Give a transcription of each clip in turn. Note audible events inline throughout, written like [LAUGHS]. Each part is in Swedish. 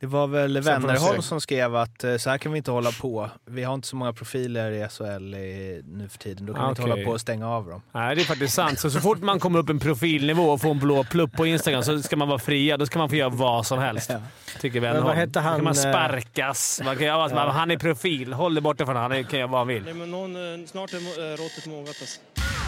Det var väl Wennerholm som skrev att eh, så här kan vi inte hålla på. Vi har inte så många profiler i SHL i, nu för tiden. Då kan vi inte hålla på och stänga av dem. Nej, det är faktiskt sant. Så, så fort man kommer upp en profilnivå och får en blå plupp på Instagram så ska man vara fria. Då ska man få göra vad som helst. Tycker Men Wennerholm. vad hette Då han, kan man eh, sparkas. Man kan göra vad som helst. Han är profil. Håll dig borta från honom. Han kan göra vad han vill. Nej, men någon, eh, snart är råttet mogat alltså.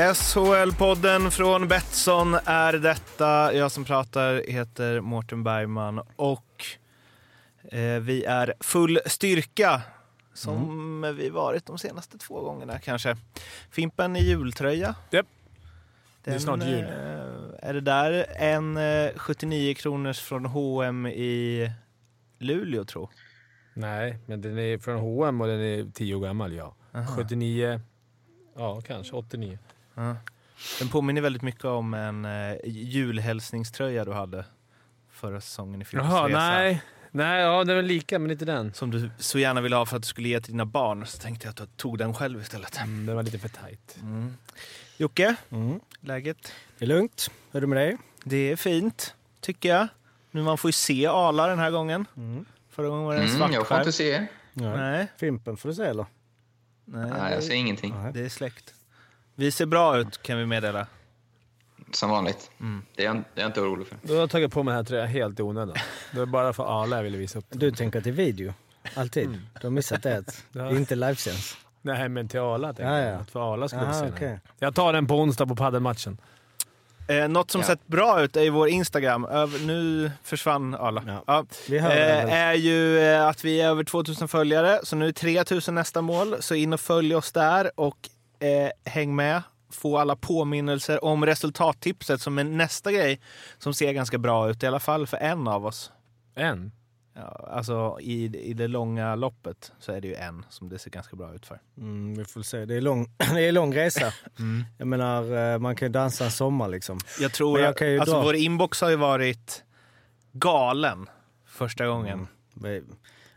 SHL-podden från Betsson är detta. Jag som pratar heter Mårten Bergman och eh, vi är full styrka som vi varit de senaste två gångerna kanske. Fimpen i jultröja. Japp. Det är Den, snart jul. eh, är det där en eh, 79 kronors från H&M i Luleå tro? Nej, men den är från H&M och den är tio år gammal, ja. 79... Ja, kanske 89. Ja. Den påminner väldigt mycket om en eh, julhälsningströja du hade förra säsongen i Jaha, Fimps resa. nej. Nej, ja, den är lika, men inte den. Som du så gärna ville ha för att du skulle ge till dina barn. Så tänkte jag att du tog den själv istället. Mm, den var lite för tight. Jocke, Mm. läget? Det är lugnt. Hur är det med dig? Det är fint, tycker jag. Nu man får ju se Ala den här gången. Förra gången var det en Mm, svart jag får inte se. Nej, Fimpen får du se eller? nej, Nej, jag ser ingenting. det är släkt. Vi ser bra ut kan vi meddela. Som vanligt. Det, är jag, det är jag inte orolig för. Då har jag tagit på mig den här tröjan helt i onödan. Det var bara för Arla jag ville visa upp den. Du tänker till video? Alltid? Mm. Du har missat det? Det är inte livesänds? Nej, men till Arla tänkte Ja, jag. ja. Att för Arla skulle Aha, okej. Jag tar den på onsdag på paddelmatchen. Eh, något som Ja. sett bra ut är ju vår Instagram. Över, nu försvann alla. Ja. Ja. Vi Eh, är ju eh, att vi är över 2000 följare, så nu är 3000 nästa mål. Så in och följ oss där och eh, häng med. Få alla påminnelser om resultattipset som är nästa grej som ser ganska bra ut, i alla fall för en av oss. En? Ja, alltså i, i det långa loppet så är det ju en som det ser ganska bra ut för. Mm, vi får se. Det är lång, [LAUGHS] det är lång resa. Mm. Jag menar, eh, man kan ju dansa en sommar liksom. Jag tror Men jag att kan ju alltså, dra- vår inbox har ju varit galen första gången. Det-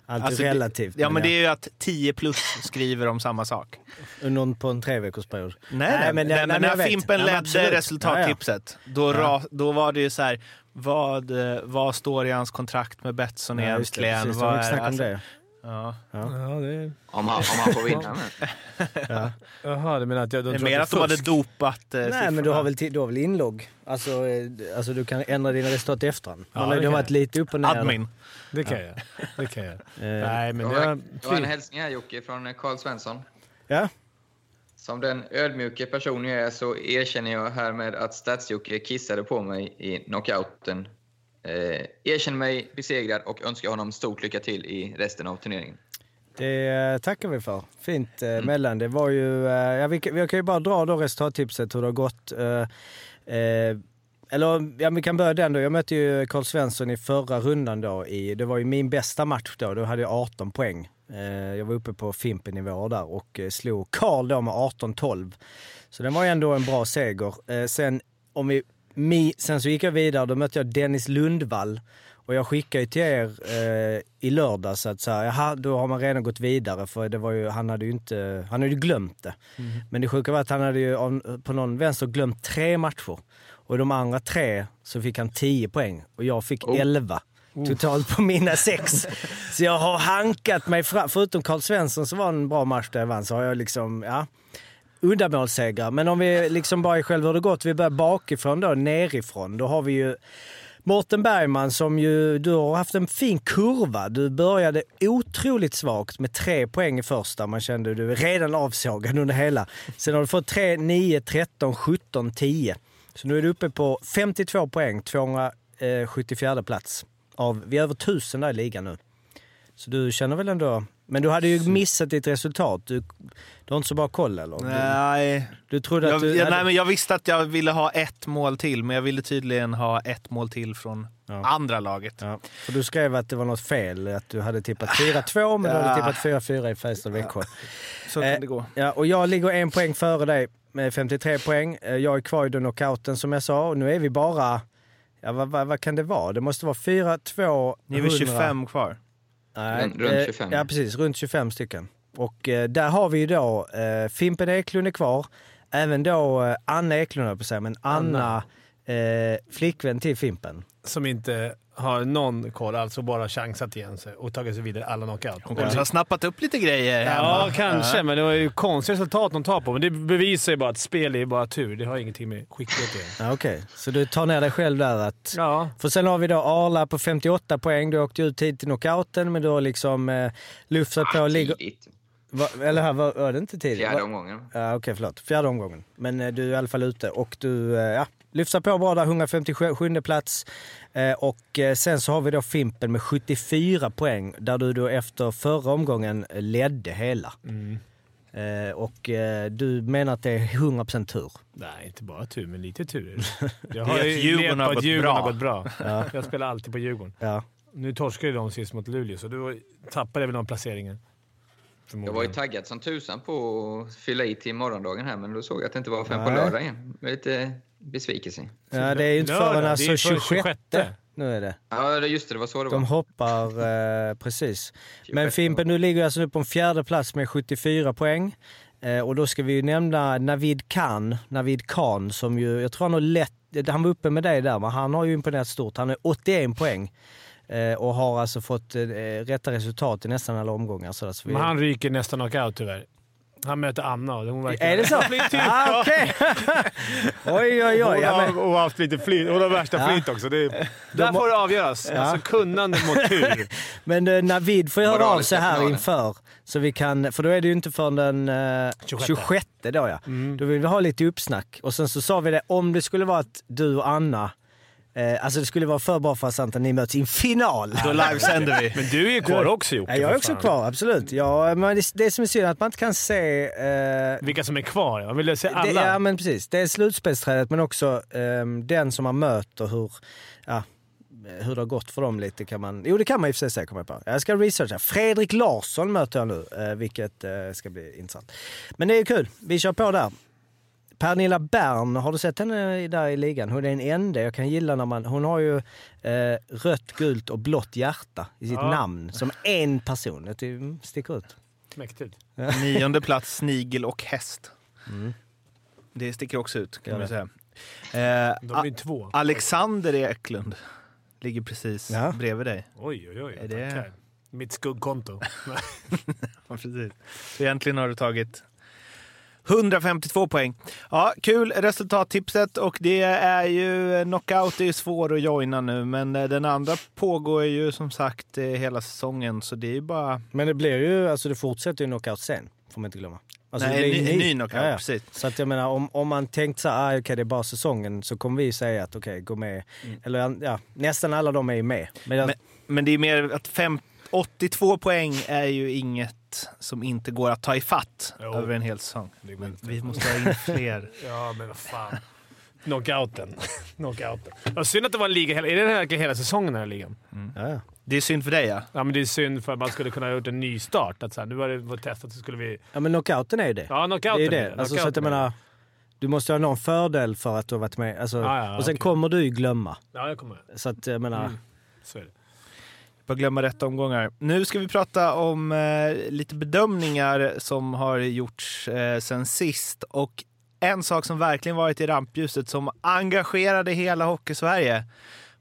Allt Alltså, är relativt. Ja, men det är ju att 10 plus skriver om samma sak. Någon på en treveckorsperiod. Nej, nej, men men, jag- nej, men när vet. Fimpen Ja, men ledde absolut. resultattipset, Då, ra, då var det ju så här, vad, eh, vad står i hans kontrakt med Betsson Ja, just det, egentligen? precis. Vad är- alltså-. Ja. Ja, det... Om han, om han får vinna nu. Jaha, du menar att jag... De Det är mer att det de hade dopat eh, Nej, men du har väl, du har väl inlogg? Alltså, eh, alltså du kan ändra dina resultat i efterhand. Ja, det det kan har varit lite upp och ner. Admin. Det kan jag. Det kan jag. [LAUGHS] Eh, Nej, men Jag det... har, jag har en hälsning här Jocke från Karl Svensson. Ja, Som den ödmjuke person jag är så erkänner jag härmed att Stats-Jocke kissade på mig i knockouten. Eh, erkänner mig besegrad och önskar honom stort lycka till i resten av turneringen. det eh, tackar vi för. Fint eh, Mm. mellan. Det var ju... Eh, ja, vi, vi kan ju bara dra då resultattipset hur det har gått. Eh, eh, eller ja, vi kan börja den då. Jag mötte ju Karl Svensson i förra rundan då. I, det var ju min bästa match då. Då hade jag 18 poäng. Eh, jag var uppe på Fimpen-nivåer där och eh, slog Karl då med 18-12. Så det var ju ändå en bra seger. Sen, om vi, mi, sen så gick jag vidare. Då mötte jag Dennis Lundvall. Och jag skickade ju till er eh, i lördags att så här, jaha, då har man redan gått vidare för det var ju, han hade ju inte, han hade ju glömt det. Men det sjuka var att han hade ju på någon vänster glömt tre matcher. Och de andra tre så fick han 10 poäng och jag fick 11 totalt på mina sex. så jag har hankat mig fram. Förutom Karl Svensson så var en bra match där jag vann så har jag liksom, ja uddamålssegrar. Men om vi liksom bara i själva hur det gått, vi börjar bakifrån då, nerifrån. Då har vi ju Mårten Bergman som ju, du har haft en fin kurva. Du började otroligt svagt med tre poäng i första. Man kände du är redan avsågad under hela. Sen har du fått 3, 9, 13, 17, 10. Så nu är du uppe på 52 poäng, 274 plats. Av, vi är över 1000 där i ligan nu. Så du känner väl ändå... Men du hade ju missat ditt resultat. Du, du har inte så bra koll eller? Du, Nej, du trodde jag, att du... jag, nej, men jag visste att jag ville ha ett mål till, men jag ville tydligen ha ett mål till från Ja. andra laget. Ja, för du skrev att det var något fel, att du hade tippat 4-2 men du hade Ja. tippat 4-4 i Färjestad-Växjö. Så Eh, kan det gå. Ja, och jag ligger en poäng före dig med 53 poäng. Eh, Jag är kvar i den knockouten som jag sa och nu är vi bara... Ja, vad, vad, vad kan det vara? Det måste vara 4, 2, Ni är väl 100. 25 kvar? Nej, Runt- runt eh, 25. Ja, precis. Runt 25 stycken. Och eh, där har vi ju då eh, Fimpen Eklund är kvar. Även då eh, Anna Eklund, på säga, men Anna, eh, flickvän till Fimpen. Som inte har någon koll, alltså bara chansat igen sig och tagit sig vidare alla knockout. Hon kanske har snappat upp lite grejer Ja, hemma. kanske, men det var ju konstiga resultat de tar på. Men det bevisar ju bara att spel är bara tur. Det har ingenting med skicklighet att göra. Ja, Okej, så du tar ner dig själv där att... Ja, För sen har vi då Arla på 58 poäng. Du åkte ut tid till knockouten, men du har liksom eh, lufsat på... Ah, Ligger, tidigt. Va, eller här, var, var det inte tidigt? Fjärde Va- omgången. Ja, Okej, förlåt. Fjärde omgången. Men eh, du är i alla fall ute och du eh, ja, lyfter på bra där, 157 plats. Eh, och eh, sen så har vi då Fimpen med 74 poäng där du då efter förra omgången ledde hela. Mm. Eh, och eh, du menar att det är 100% tur? nej, inte bara tur, men lite tur. [LAUGHS] Jag Det är har ju Djurgården har gått Djurgården bra. har gått bra. Ja. Jag spelar alltid på Djurgården. Ja. Nu torskade ju de sist mot Luleå, så då tappade väl någon placeringen. Jag var ju taggad som tusan på att fylla i till morgondagen här, men då såg jag att det inte var på Nej. lördag igen. Det var lite besvikelse. ja, det är ju inte förrän det är alltså förrän 26. 26. Nu är det. Ja, det- just det. Det var så det De var. hoppar, eh, precis. Men 26 Fimpen, du ligger alltså nu på en fjärde plats med 74 poäng. Eh, och då ska vi ju nämna Navid Khan, Navid Khan som ju, jag tror han har lätt, han var uppe med dig där, men han har ju imponerat stort. Han har 81 poäng. Eh, och har alltså fått eh, rätta resultat i nästan alla omgångar. Så att vi... Men han ryker nästan knockout tyvärr. Han möter Anna och hon verkar... Är det så? [LAUGHS] ah, Okej! [LAUGHS] oj, oj, oj. Hon har, hon har haft lite flyt. Hon har värsta Ja. flyt också. Det, där får det avgöras. Ja. Alltså kunnande mot tur. [LAUGHS] men eh, Navid får ju höra av sig här inför. Så vi kan, för då är det ju inte förrän den eh, 26. 26 då ja. Mm. Då vill vi ha lite uppsnack. Och sen så sa vi det, om det skulle vara att du och Anna, eh, alltså det skulle vara för bra för att sant ni möts i en final. Då livesänder vi. Men du är ju kvar också Jocke. Ja, jag är också fan. kvar, absolut. Ja, men det, det som är synd är att man inte kan se... Eh, Vilka som är kvar. Jag vill se alla. det, ja, men precis. Det är slutspelsträdet men också ehm, den som man möter, hur, ja, hur det har gått för dem lite kan man... Jo, det kan man i och för sig säga, kommer jag på. Jag ska researcha. Fredrik Larsson möter jag nu, eh, vilket eh, ska bli intressant. Men det är kul. Vi kör på där. Pernilla Bern, har du sett henne där i ligan? Hon är den enda jag kan gilla när man... Hon har ju eh, rött, gult och blått hjärta i sitt Ja. namn som en person. Det mm, sticker ut. Mäktigt. Nionde plats, snigel och häst. Det sticker också ut kan man säga. Eh, De är två. Alexander Eklund ligger precis Ja. bredvid dig. Oj, oj, oj. Är det- Tackar. Mitt skuggkonto. [LAUGHS] Ja, precis. Så egentligen har du tagit 152 poäng. Ja, kul resultattipset och det är ju knockout är ju svår att joina nu men eh, den andra pågår ju som sagt eh, hela säsongen så det är ju bara Men det blir ju, alltså det fortsätter ju knockout sen, får man inte glömma. Alltså Nej, det en ny- ny knockout, Ja, ja. precis. Så att jag menar, om, om man tänkt så här, ah, okej det är bara säsongen, så kommer vi säga att okej, gå med. Eller ja, nästan alla de är med. Men, jag, Men, men det är mer att fem, 82 poäng är ju inget som inte går att ta i fatt Jo. över en hel säsong. Det inte. Vi måste ha in fler. [LAUGHS] Ja, men vad fan. Knockouten. [LAUGHS] Knockouten. Ja, synd att det var en liga hela... Är det verkligen hela säsongen den här ligan? ja, ja. Det är synd för dig ja. Ja, men det är synd för att man skulle kunna ha gjort en ny start. Att så här, nu var det testat så skulle vi... ja men knockouten är ju det. Ja, det är knockouten ju är det. det. Alltså, så att jag Knockouten menar, du måste ha någon fördel för att du har varit med. Alltså, Ja, ja, och sen okej. kommer du ju glömma. Ja, jag kommer. Så att jag menar, Mm. Så är det. Bara glömma rätt omgångar. Nu ska vi prata om eh, lite bedömningar som har gjorts eh, sen sist. Och en sak som verkligen varit i rampljuset som engagerade hela Hockeysverige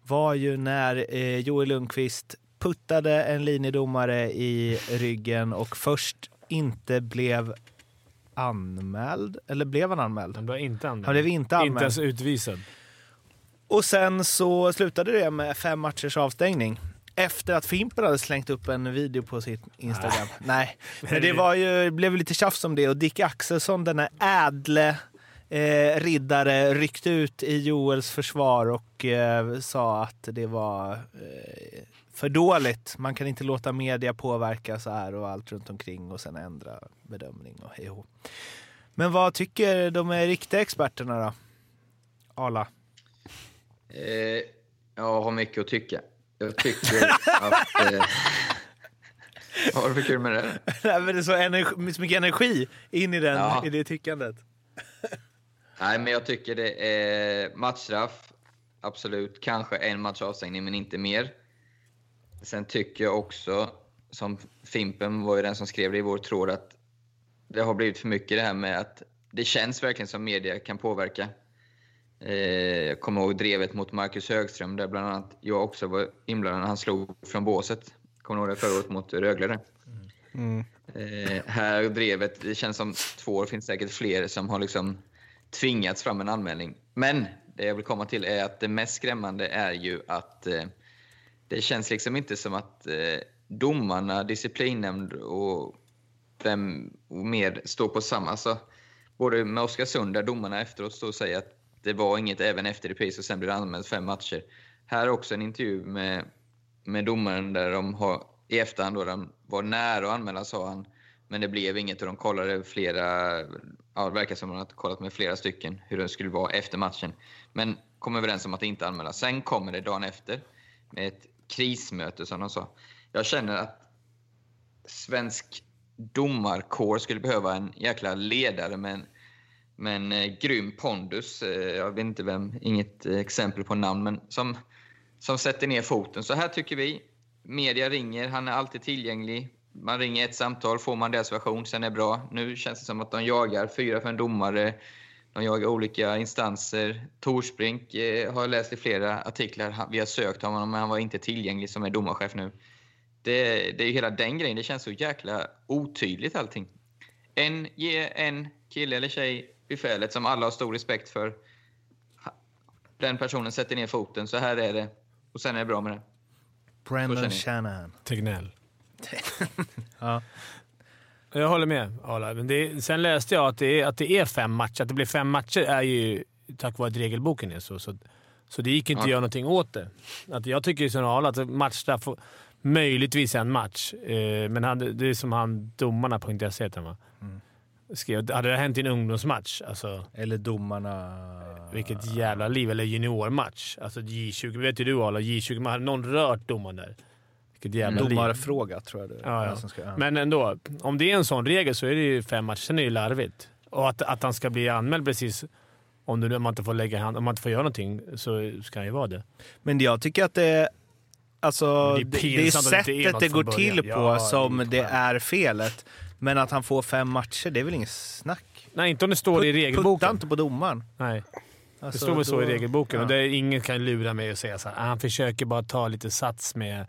var ju när eh, Joel Lundqvist puttade en linjedomare i ryggen och först inte blev anmäld. Eller blev han anmäld? Han blev inte anmäld. Han blev inte anmäld. Inte ens utvisad. Och sen så slutade det med fem matchers avstängning. Efter att Fimpen hade slängt upp en video på sitt Instagram. Nej, men det var ju, blev lite tjafs om det och Dick Axelsson, denna ädle eh, riddare, ryckte ut i Joels försvar och eh, sa att det var eh, för dåligt. Man kan inte låta media påverka så här och allt runt omkring och sen ändra bedömning och hej. Men vad tycker de är riktiga experterna då? Arla? Eh, jag har mycket att tycka. Jag tycker att... Eh, vad [LAUGHS] har du för kul med det? Nej, men det är så, energi, så mycket energi in i, den, Ja. i det tyckandet. [LAUGHS] Nej, men jag tycker det är matchstraff. Absolut. Kanske en match avstängning, men inte mer. Sen tycker jag också, som Fimpen var ju den som skrev det i vår tråd, att det har blivit för mycket det här med att det känns verkligen som media kan påverka. Eh, jag kommer ihåg drevet mot Marcus Högström, där bland annat jag också var inblandad när han slog från båset. Kommer ihåg det förra året mot Rögle? där? Eh, här drevet, det känns som två år, finns säkert fler som har liksom tvingats fram en anmälning. Men det jag vill komma till är att det mest skrämmande är ju att eh, det känns liksom inte som att eh, domarna, disciplinnämnd och vem och mer står på samma. Alltså, både med Oskarsund, där domarna efteråt står och säger att det var inget även efter repris och sen blev det anmält fem matcher. Här är också en intervju med, med domaren där de har i efterhand då de var nära att anmäla sa han, men det blev inget och de kollade flera, ja det verkar som att de har kollat med flera stycken hur det skulle vara efter matchen. Men kom överens om att inte anmäla. Sen kommer det dagen efter med ett krismöte som de sa. Jag känner att svensk domarkår skulle behöva en jäkla ledare med en, men eh, grym pondus. Eh, jag vet inte vem, inget eh, exempel på namn, men som, som sätter ner foten. Så här tycker vi. Media ringer, han är alltid tillgänglig. Man ringer ett samtal, får man deras version, sen är det bra. Nu känns det som att de jagar fyra, fem domare. De jagar olika instanser. Torsbrink eh, har jag läst i flera artiklar. Vi har sökt honom, men han var inte tillgänglig som är domarchef nu. Det, det är ju hela den grejen. Det känns så jäkla otydligt allting. En, ge en kille eller tjej befälet som alla har stor respekt för. Den personen sätter ner foten. Så här är det. Och sen är det bra med det. Jag. Shanahan. Tegnell. [LAUGHS] Ja. Jag håller med Arla. Men det, sen läste jag att det, är, att det är fem matcher. Att det blir fem matcher är ju tack vare att regelboken är så. Så, så det gick inte att Ja. göra någonting åt det. Att jag tycker som Arla att matchstraff, möjligtvis en match. Eh, men det är som han domarna.se heter han va? Skrev. Hade det hänt i en ungdomsmatch, alltså Eller domarna... vilket jävla liv. Eller juniormatch. Alltså J20. Vet ju du Arla, J20. Man hade någon rört domaren där. Vilket jävla liv. Domarfråga tror jag det. Ja, ja. Ska- ja. Men ändå, om det är en sån regel så är det ju fem matcher. Sen är det ju larvigt. Och att, att han ska bli anmäld precis om, du, om, man inte får lägga hand, om man inte får göra någonting så ska han ju vara det. Men jag tycker att det. Alltså, det, är det är att det är sättet det går till på Ja, som det är felet. Men att han får fem matcher, det är väl inget snack? Nej, inte om det står i Putta regelboken. inte på domaren. Nej, det Alltså, står väl så då- i regelboken. ja. Och det är, ingen kan lura mig och säga så här, "Ah, han försöker bara ta lite sats med...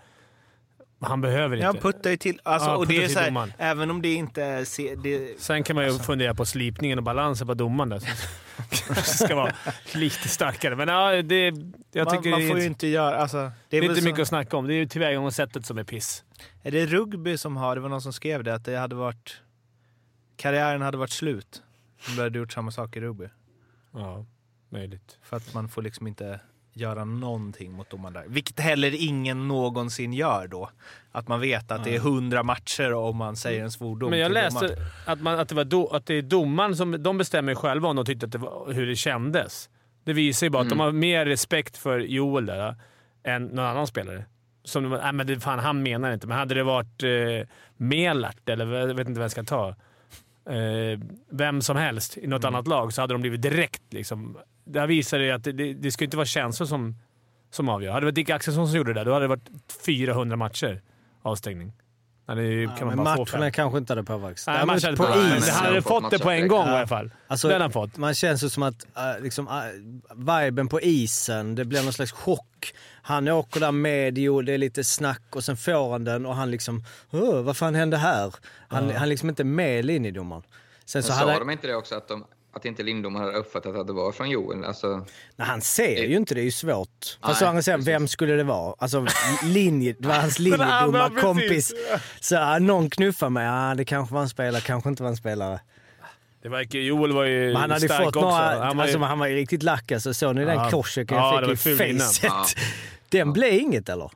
Han behöver inte. Ja, putta ju till. Alltså, Ja, och det är så här, även om det inte är... se- Det, Sen kan man ju fundera på slipningen och balansen på domaren där. [LAUGHS] Ska vara lite starkare. Men ja, det, jag man, tycker man det är får ju inte, göra... Alltså, det det är, är inte så, mycket att snacka om. Det är ju tillvägagångssättet som är piss. Är det rugby som har... Det var någon som skrev det, att det hade varit... Karriären hade varit slut om du hade gjort samma sak i rugby. Ja, möjligt. För att man får liksom inte göra någonting mot domaren där. Vilket heller ingen någonsin gör då. Att man vet att det är hundra matcher om man säger en svordom Men jag läste att, man, att, det var do, att det är domaren som de bestämmer själva om de tyckte att det var, hur det kändes. Det visar ju bara att de har mer respekt för Joel där äh, än någon annan spelare. Som nej, men det, fan, han menar inte, men hade det varit eh, Melart, eller jag vet inte vad jag ska ta, eh, vem som helst i något annat lag så hade de blivit direkt liksom... Där visar det ju att det, det, det ska inte vara känslor som, som avgör. Hade det varit Dick Axelsson som gjorde det där, då hade det varit 400 matcher avstängning. Nej, det kan man men bara få fem. matcherna kanske inte hade påverkats. Nej, man kände på is. Han hade Ja. fått det på en gång i alla fall. Alltså, Den har fått. Man känns ju som att uh, liksom, uh, viben på isen, det blir någon slags chock. Han åker där med, jo, det är lite snack och sen får han den och han liksom "Åh, vad fan hände här? Han, han är liksom inte med linjedomaren. Sen Men så sa hade, de inte det också, att, de, att inte Lindomar hade uppfattat att det var från Joel? Alltså, nej, han ser ju inte, det är ju svårt. Fast så han säger, vem skulle det vara? Alltså linje, det var hans [LAUGHS] ja, linjedomarkompis. Så någon knuffar mig, ah, det kanske var en spelare, kanske inte var en spelare. Det var, Joel var ju Men han hade stark fått också. några, Han var ju, alltså, han var ju riktigt lack alltså. Såg ni den Ja. Ja, jag fick i facet? Ja. Den blev inget eller?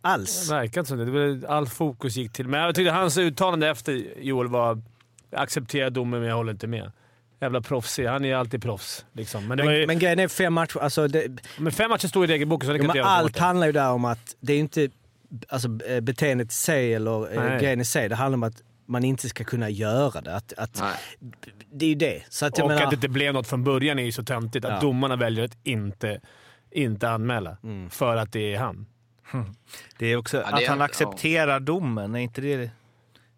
alls. Det verkar inte som det. all fokus gick till... Men jag tyckte hans uttalande efter Joel var “Jag accepterar domen, men jag håller inte med”. Jävla proffsig. Han är alltid proffs. Liksom. Men, ju, Men, grejen är fem matcher, alltså det, men fem matcher står i regelboken så det kan inte göra allt handlar ju där om att det är inte alltså, beteendet i sig eller eh, Nej. grejen i sig. Det handlar om att man inte ska kunna göra det. Att, att, Nej. det är ju det. Så att jag Och menar, att det inte blev något från början är ju så töntigt. Att Ja. domarna väljer att inte, inte anmäla. Mm. För att det är han. Det är också det att är- han ja. accepterar domen. Är inte det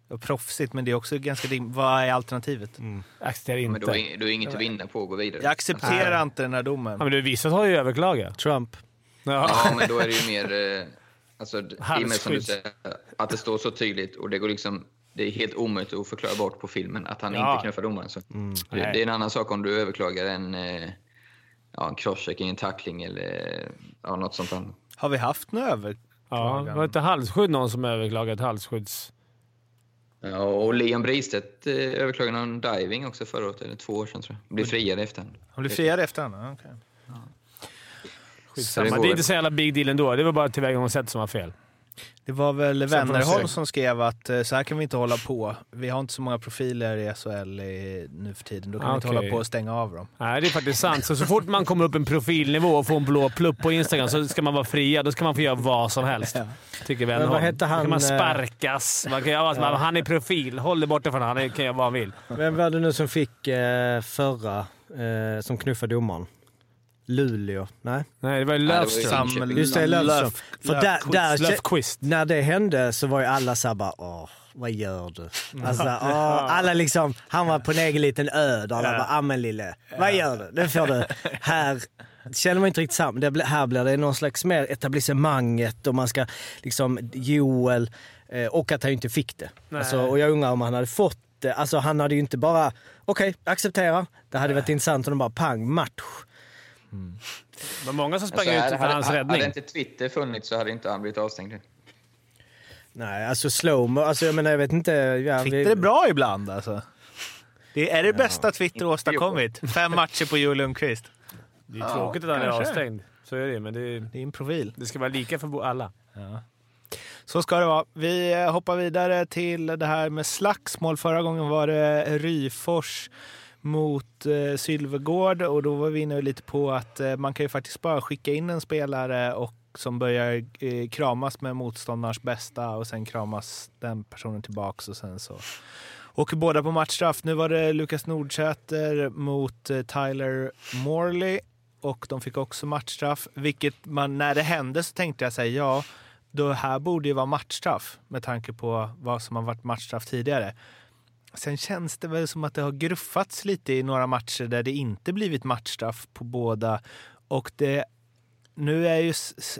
ja, proffsigt? Men det är också ganska. Vad är alternativet? Accepterar inte. Men då är, då är inget att vinna på att gå vidare. Jag accepterar inte den här domen. Ja, men det, vissa har ju överklagat. Trump. Ja. Ja, men då är det ju mer... Eh, alltså, i och med som du säger, att det står så tydligt och det går liksom... Det är helt omöjligt att förklara bort på filmen att han Ja. inte knuffar domaren. Så. det, Nej. det är en annan sak om du överklagar en, eh, ja, en crosscheck, en tackling eller ja, något sånt. Där. Har vi haft några över? Ja, var det inte halsskydd någon som överklagat halsskydds... Ja, och Leon Bristedt eh, överklagade någon diving också förra året, eller två år sedan tror jag. Blev friad i efterhand. Han blev friad efter honom? Okay. Skitsamma. Så det Det, är inte så jävla big deal ändå. Det var bara tillvägagångssätt som var fel. Det var väl Wennerholm som skrev att eh, så här kan vi inte hålla på. Vi har inte så många profiler i SHL i, nu för tiden. Då kan vi inte hålla på och stänga av dem. Nej, det är faktiskt sant. Så, så fort man kommer upp en profilnivå och får en blå plupp på Instagram så ska man vara fria. Då ska man få göra vad som helst. Tycker Men Wennerholm. vad hette Då han, kan man eh, sparkas. Man kan, göra, ja. Han är profil. Håll dig borta från honom. Han kan göra vad han vill. Vem var det nu som fick eh, förra, eh, som knuffade domaren? Luleå? Nej? Nej, det var ju Löfström. Just det, Löfström. Löf- För där, där, Löfqvist. när det hände så var ju alla såhär bara åh, vad gör du? Alltså, [LAUGHS] åh, alla liksom, han var på en egen liten ö där alla bara, ah men lille, vad gör du? Det får du. Här känner man inte riktigt samma. Det blir, här blir det någon slags mer etablissemanget och man ska liksom, Joel, eh, och att han inte fick det. Alltså, och jag undrar om han hade fått det. Alltså han hade ju inte bara, okej, acceptera. Det hade varit intressant om de bara pang, match. Det var många som sprang Alltså, ut hade, för hans hade, räddning. hade inte Twitter funnits så hade inte han blivit avstängd. Nej, alltså slowmo, alltså jag menar jag vet inte. Ja, Twitter är bra ibland alltså. Det är det bästa Twitter åstadkommit. Fem matcher på Joel Lundqvist. Det är tråkigt att han är avstängd. Så är det men det, Det är en profil. det ska vara lika för alla. Så ska det vara. Vi eh, hoppar vidare till det här med slagsmål. Förra gången var det Ryfors mot eh, Sylvegård och då var vi inne lite på att eh, man kan ju faktiskt bara skicka in en spelare och som börjar eh, kramas med motståndarens bästa och sen kramas den personen tillbaks och sen så åker båda på matchstraff. Nu var det Lukas Nordsäter mot eh, Tyler Morley och de fick också matchstraff, vilket man när det hände så tänkte jag säga ja, det här borde ju vara matchstraff med tanke på vad som har varit matchstraff tidigare. Sen känns det väl som att det har gruffats lite i några matcher där det inte blivit matchstraff på båda och det nu är ju,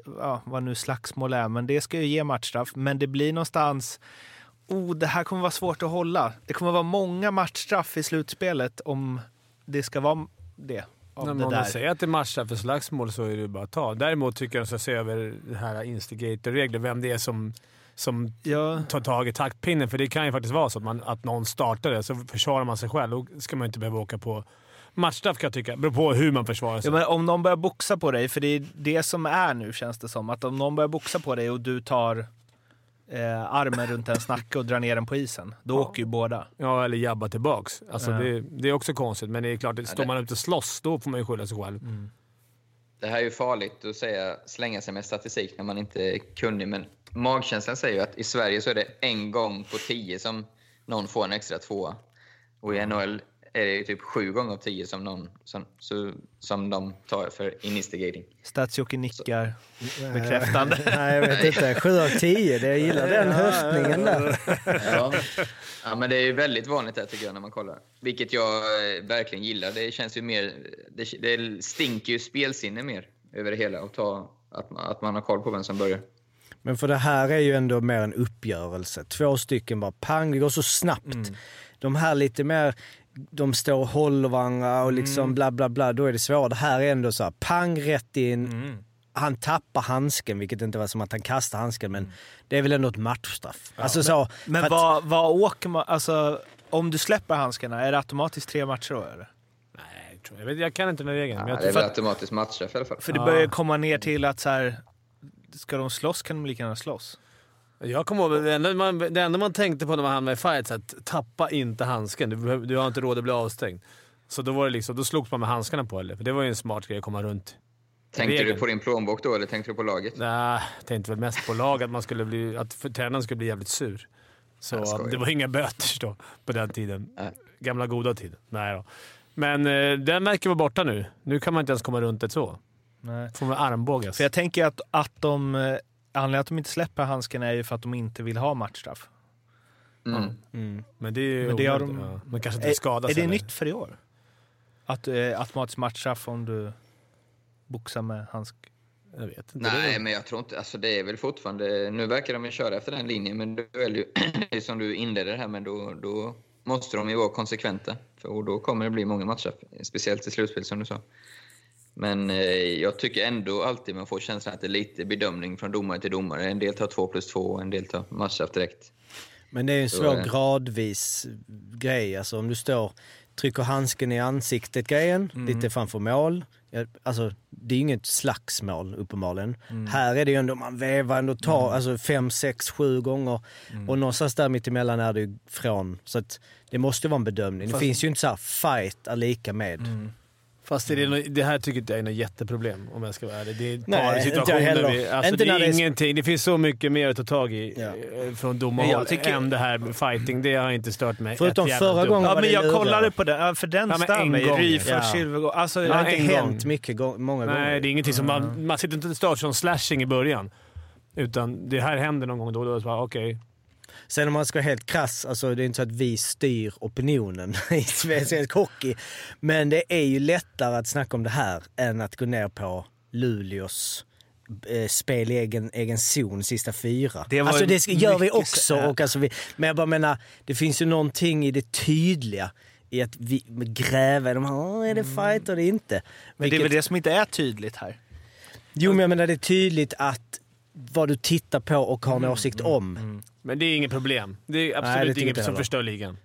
ja, vad nu slagsmål är, men det ska ju ge matchstraff. Men det blir någonstans, oh, det här kommer vara svårt att hålla. Det kommer vara många matchstraff i slutspelet om det ska vara det. När det man säger att det är matchstraff för slagsmål så är det bara att ta. Däremot tycker jag att de ska se över det här instigator-regler. Vem det är som, som Ja, tar tag i taktpinnen. För det kan ju faktiskt vara så att, man, att någon startar det, så försvarar man sig själv. Då ska man inte behöva åka på matchstraff kan jag tycka. Beror på hur man försvarar sig. Ja, men om någon börjar boxa på dig, för det är det som är nu känns det som. Att om någon börjar boxa på dig och du tar eh, armen runt ens nacke och drar ner den på isen, då åker ju båda. Ja, eller jabba tillbaks. Alltså Ja. det, det är också konstigt, men det är klart, står det- man ute och slåss, då får man ju skylla sig själv. Det här är ju farligt att säga, slänga sig med statistik när man inte är kunnig, men magkänslan säger ju att i Sverige så är det en gång på tio som någon får en extra tvåa. Och i NHL är det ju typ sju gånger av tio som, någon, som, så, som de tar för instigating. Stadsjocke nickar [LAUGHS] bekräftande. Nej, jag vet inte. 7 av 10. Det- Jag gillar den höftningen där. Ja. ja, men det är ju väldigt vanligt där tycker jag när man kollar. Vilket jag eh, verkligen gillar. Det känns ju mer... Det, det stinker ju spelsinne mer över det hela och ta, att, man, att man har koll på vem som börjar. Men för det här är ju ändå mer en uppgörelse. Två stycken bara pang, det går så snabbt. De här lite mer, de står och håller varandra och liksom bla bla bla, då är det svårare. Det här är ändå så här, pang rätt in. Han tappar handsken, vilket inte var som att han kastar handsken, men det är väl ändå ett matchstraff. alltså så, Men för att- vad, vad åker man... Alltså, om du släpper handskarna, är det automatiskt tre matcher då? Eller? Nej, jag, tror, jag, vet, jag kan inte den regeln. men Ja, det är väl automatiskt matchstraff i alla fall. För det börjar komma ner till att så här, ska de slåss kan de lika gärna slåss. Jag kommer ihåg, det enda, man, det enda man tänkte på när man hamnade i fight, så att tappa inte handsken. Du, du har inte råd att bli avstängd. Så då, var det liksom, då slogs man med handskarna på eller? För det var ju en smart grej att komma runt. Tänkte Regeln. du på din plånbok då, eller tänkte du på laget? Nej, tänkte väl mest på lag, att, man skulle bli, att tränaren skulle bli jävligt sur. Så det var inga böter då, på den tiden. Nej. Gamla goda tiden. Nej då. Men eh, den verkar vara borta nu. Nu kan man inte ens komma runt det så. Nej. Får man armbågas. För jag tänker att, att de... eh, Anledningen att de inte släpper handsken är ju för att de inte vill ha matchstraff. Mm. Mm. Men det är ju Men det har de- ja. Man kanske inte Är, skadas är det heller. nytt för i år? Att eh, automatisk matchstraff om du boxar med handsk? Jag vet inte. Nej, Det är- men jag tror inte... Alltså det är väl fortfarande... Nu verkar de ju köra efter den linjen, men då är det ju [CLEARS THROAT] det är som du inledde det här med, då, då måste de ju vara konsekventa. För och då kommer det bli många matcher, speciellt i slutspel som du sa. Men eh, jag tycker ändå alltid man får känslan att det är lite bedömning från domare till domare. En del tar två plus två, en del tar matchstraff direkt. Men det är en Så svår det. gradvis grej. Alltså om du står, trycker handsken i ansiktet grejen, Mm. lite framför mål. Alltså det är ju inget slagsmål uppenbarligen. Mm. Här är det ju ändå, man vevar ändå, tar alltså fem, sex, sju gånger. Mm. Och någonstans där mittemellan är det ju från. Så att det måste vara en bedömning. Fast- Det finns ju inte så här fight är lika med. Mm. Fast det, är det här tycker inte jag är något jätteproblem om jag ska vara ärlig. Det är ett Nej, par inte situationer. heller. Vi, alltså, Inte det är ingenting. Det finns så mycket mer att ta tag i Ja. eh, från domarhåll tycker- än det här med fighting. Det har inte stört mig Förutom förra gången Ja, men jag kollade på den, för den Ja, stör mig. Ryfors, Ja. Silvergård. Alltså, Det har inte hänt mycket många gånger. Nej, det är ingenting som man... Man sitter inte stört som slashing i början. Utan det här händer någon gång då och då. Okej. Sen om man ska vara helt krass, alltså det är inte så att vi styr opinionen [LAUGHS] i svensk hockey. Men det är ju lättare att snacka om det här än att gå ner på Luleås eh, spel i egen, egen zon sista fyra. Det alltså det gör vi också. så- Och alltså vi, men jag bara menar, det finns ju någonting i det tydliga i att vi gräva i de här, "Åh, är det fight eller inte? Mm. Men det är väl det som inte är tydligt här. Jo men jag menar det är tydligt att vad du tittar på och har en Mm, åsikt om. Men det är inget problem. Det är det absolut tycker inget inte jag som förstör ligan.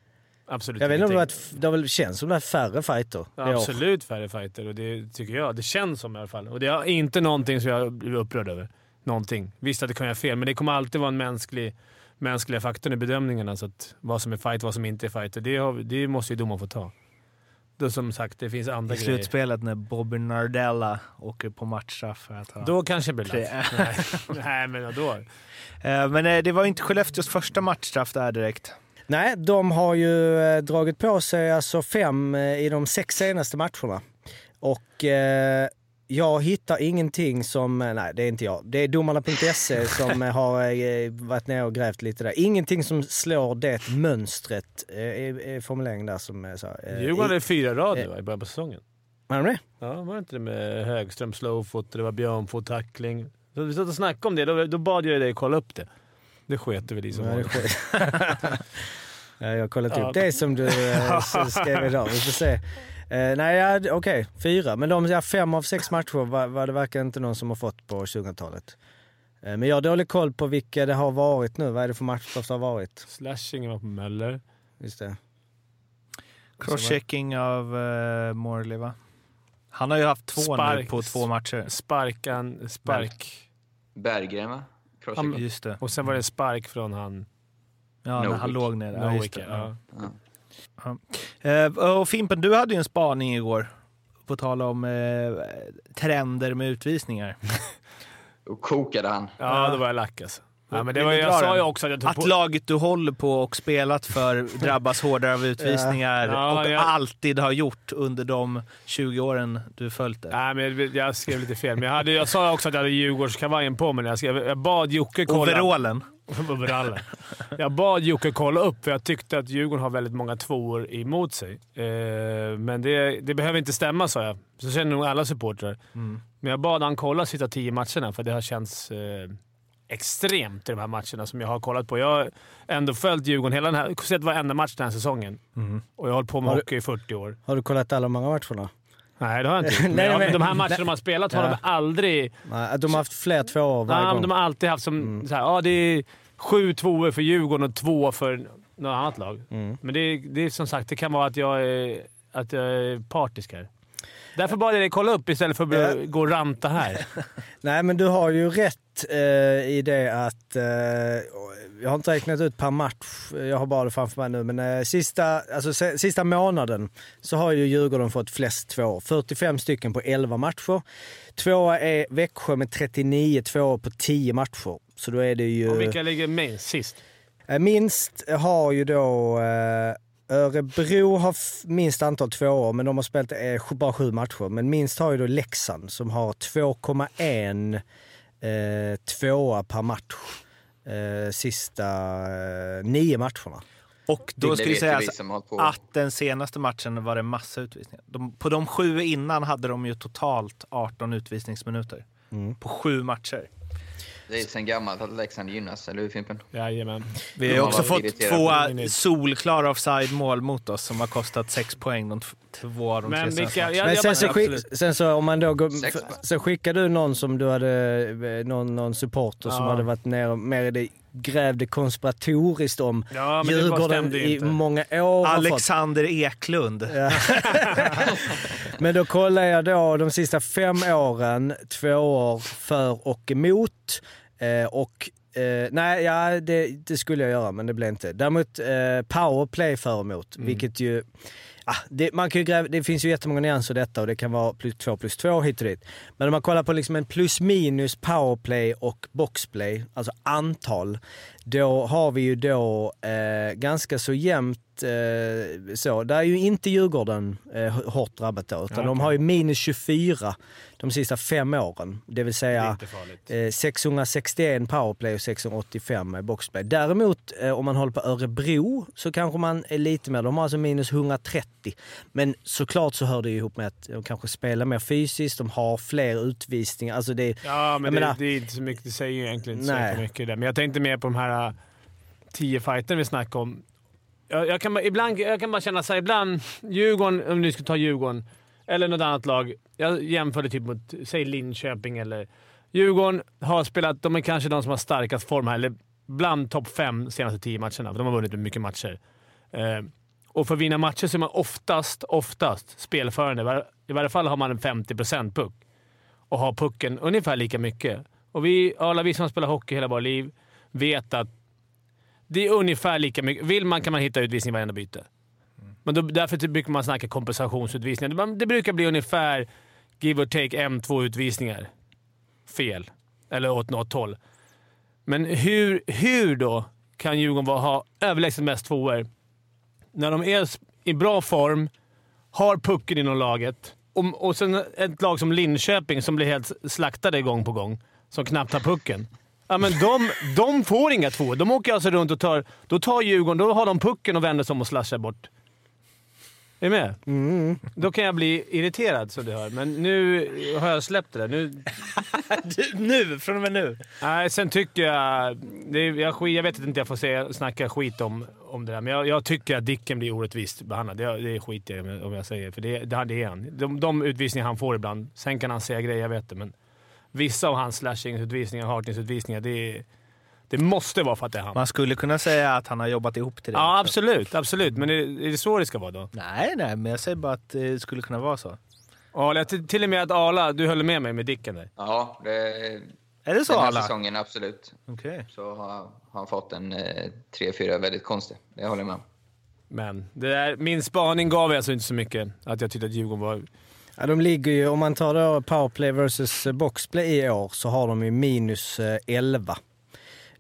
Absolut Jag vet inte om det, det har väl känts som det är färre fighter år. Absolut färre fighter och det tycker jag. Det känns som i alla fall. Och det är inte någonting som jag blir upprörd över. Någonting. Visst att det kan göra fel, men det kommer alltid vara en mänsklig, mänskliga faktorn i bedömningarna. Så att vad som är fight vad som inte är fighter, det, har, det måste ju domaren få ta. Då som sagt, det finns andra I grejer. slutspelet när Bobby Nardella åker på matchstraff för att han... Då kanske det blir Det- latt. [LAUGHS] Nej, Nej, men då. Eh, Men eh, det var inte Skellefteås första matchstraff där direkt. Nej, de har ju eh, dragit på sig alltså fem i de sex senaste matcherna. Och eh, jag hittar ingenting som, eh, nej det är inte jag, det är domarna.se [LAUGHS] som eh, har eh, varit nere och grävt lite där. Ingenting som slår det mönstret, eh, är formuleringen där som så eh, Djurgården hade i- fyra rad nu, i början på säsongen. Var de det? Ja, var det inte det med Högström slowfoot och det var Björnfot tackling? Så vi satt och snackade om det, då, då bad jag dig kolla upp det. Det sket du väl i som vanligt. [LAUGHS] [LAUGHS] jag har kollat Ja. upp det som du skrev idag. Vi får se. Eh, nej, ja, okej. Fyra. Men de ja, fem av sex matcher var, var det verkar inte någon som har fått på 2000-talet. Eh, men jag har dålig koll på vilka det har varit nu. Vad är det för matcher det har varit? Slashingen var på Möller. Just det. Crosschecking av uh, Morley va? Han har ju haft två nu Spark. på två matcher. Sparkan, spark. Berggren, va? Han- Just det. Och sen var det spark från han Ja, när han låg ner. Ja, just Nowick. det. Ja. Ja. Eh, och Fimpen, du hade ju en spaning igår. På tal om eh, trender med utvisningar. [LAUGHS] Då kokade han. ja, då var jag lack alltså. Ja, men det var, jag sa ju också att jag tog Att på... laget du håller på och spelat för [LAUGHS] drabbas hårdare av utvisningar Ja, och jag- alltid har gjort under de 20 åren du följt det. Nej, men jag skrev lite fel. Men jag, hade, jag sa också att jag hade Djurgårdskavajen på mig när jag skrev. Jag bad Jocke kolla... Overallen. Overallen. Jag bad Jocke kolla upp, för jag tyckte att Djurgården har väldigt många tvåor emot sig. Eh, men det, det behöver inte stämma, sa jag. Så känner nog alla supportrar. Mm. Men jag bad han kolla sista tio matcherna, för det har känts eh, extremt i de här matcherna som jag har kollat på. Jag har ändå följt Djurgården hela den här... sett varenda match den här säsongen. Mm. Och jag har hållit på med Har du- hockey i 40 år. Har du kollat alla andra matcherna? Nej, det har jag inte [LAUGHS] gjort. Nej, men- de här matcherna de har spelat har Ja. de aldrig... Nej, de har haft fler tvåor varje Ja, gång. de har alltid haft som Mm. så här, ja, det är sju tvåor för Djurgården och två för något annat lag. Mm. Men det, är- det är som sagt, det kan vara att jag är, att jag är partisk här. Därför bad jag dig kolla upp istället för att börja gå och ranta här. [LAUGHS] Nej, men du har ju rätt rätt eh, i det att, eh, jag har inte räknat ut per match, jag har bara det framför mig nu, men eh, sista, alltså, se, sista månaden så har ju Djurgården fått flest tvåor. 45 stycken på 11 matcher. Tvåa är Växjö med 39 tvåor på 10 matcher. Så då är det ju... Och vilka ligger med sist? Eh, Minst har ju då eh, Örebro har minst antal tvåor, men de har spelat eh, bara sju matcher. Men minst har ju då Leksand som har 2,1 eh, tvåa per match eh, sista eh, nio matcherna. Och då Det ska det sägas på. att den senaste matchen var det massa utvisningar. De, på de sju innan hade de ju totalt 18 utvisningsminuter. På sju matcher. Det är sen gammalt att Leksand gynnas, eller hur Fimpen? Jajamän. Vi har också fått två solklara offside-mål mot oss som har kostat sex poäng de två av de Men vilka... Jag, Men sen så, skick, sen så om man då går, sen skickade du någon som du hade, någon, någon supporter som Ja. hade varit ner mer i det, grävde konspiratoriskt om Ja, Djurgården i inte. många år. Alexander Eklund. [LAUGHS] Men då kollar jag då de sista fem åren, två år för och emot. Eh, och eh, nej, ja, det, det skulle jag göra men det blev inte. Däremot eh, powerplay för och emot, vilket ju... Ah, det, man kan ju gräva, det finns ju jättemånga nyanser i detta och det kan vara plus två plus två hit och dit. Men om man kollar på liksom en plus minus powerplay och boxplay, alltså antal, då har vi ju då eh, ganska så jämnt eh, så. Där är ju inte Djurgården eh, hårt drabbat då, utan de har ju minus 24 de sista fem åren. Det vill säga eh, 661 powerplay och 685 boxplay. Däremot eh, om man håller på Örebro så kanske man är lite mer, de har alltså minus 130. Men såklart så hör det ju ihop med att de kanske spelar mer fysiskt, de har fler utvisningar. Alltså det, Ja, men det, menar- det är inte så mycket. Det säger ju egentligen inte så Nej. jäkla mycket. Där. Men jag tänkte mer på de här tio fighterna vi snackar om. Jag, jag, kan, bara- ibland, jag kan bara känna så här, ibland Djurgården, om du ska ta Djurgården, eller något annat lag. Jag jämförde typ mot, säg Linköping eller... Djurgården har spelat, de är kanske de som har starkast form här, eller bland topp fem senaste tio matcherna. för De har vunnit mycket matcher. Eh, och för att vinna matcher så är man oftast, oftast spelförande. I I varje fall har man en 50% puck och har pucken ungefär lika mycket. Och vi, alla vi som har spelat hockey hela våra liv vet att det är ungefär lika mycket. Vill man kan man hitta utvisning i varenda byte. Men då, därför brukar man snacka kompensationsutvisningar. Det, det brukar bli ungefär, give or take, en, två utvisningar. Fel. Eller åt något håll. Men hur, hur då kan Djurgården ha överlägset mest tvåor när de är i bra form, har pucken inom laget och, och sen ett lag som Linköping som blir helt slaktade gång på gång, som knappt har pucken. Ja, men de, de får inga tvåor. De åker alltså runt och tar... Då tar Djurgården, då har de pucken och vänder sig om och slashar bort. Är du med? mm, Då kan jag bli irriterad som du hör, men nu har jag släppt det där. Nu, [LAUGHS] Du, nu, från och med nu. Nej, sen tycker jag... Det jag, jag vet inte jag får säga, snacka skit om, om det där, men jag, jag tycker att Dicken blir orättvist behandlad. Det, det skiter jag om jag säger, för det, det, det är han. De, de utvisningar han får ibland, sen kan han säga grejer, jag vet det, men vissa av hans slashing-utvisningar, hartningsutvisningar, det, det måste vara för att det är han. Man skulle kunna säga att han har jobbat ihop till det. Ja, också. absolut. absolut. Men är, är det så det ska vara då? Nej, nej, men jag säger bara att det skulle kunna vara så. Arla, till, till och med att Arla, du höll med mig med Dicken där. Ja, det, Är det så den här alla? säsongen absolut. Okej. Så har han fått en eh, tre, fyra väldigt konstig. Det håller jag med om. Men det där, min spaning gav alltså inte så mycket. Att jag tyckte att Djurgården var... Ja, de ligger ju, om man tar då powerplay versus eh, boxplay i år så har de ju minus eh, 11.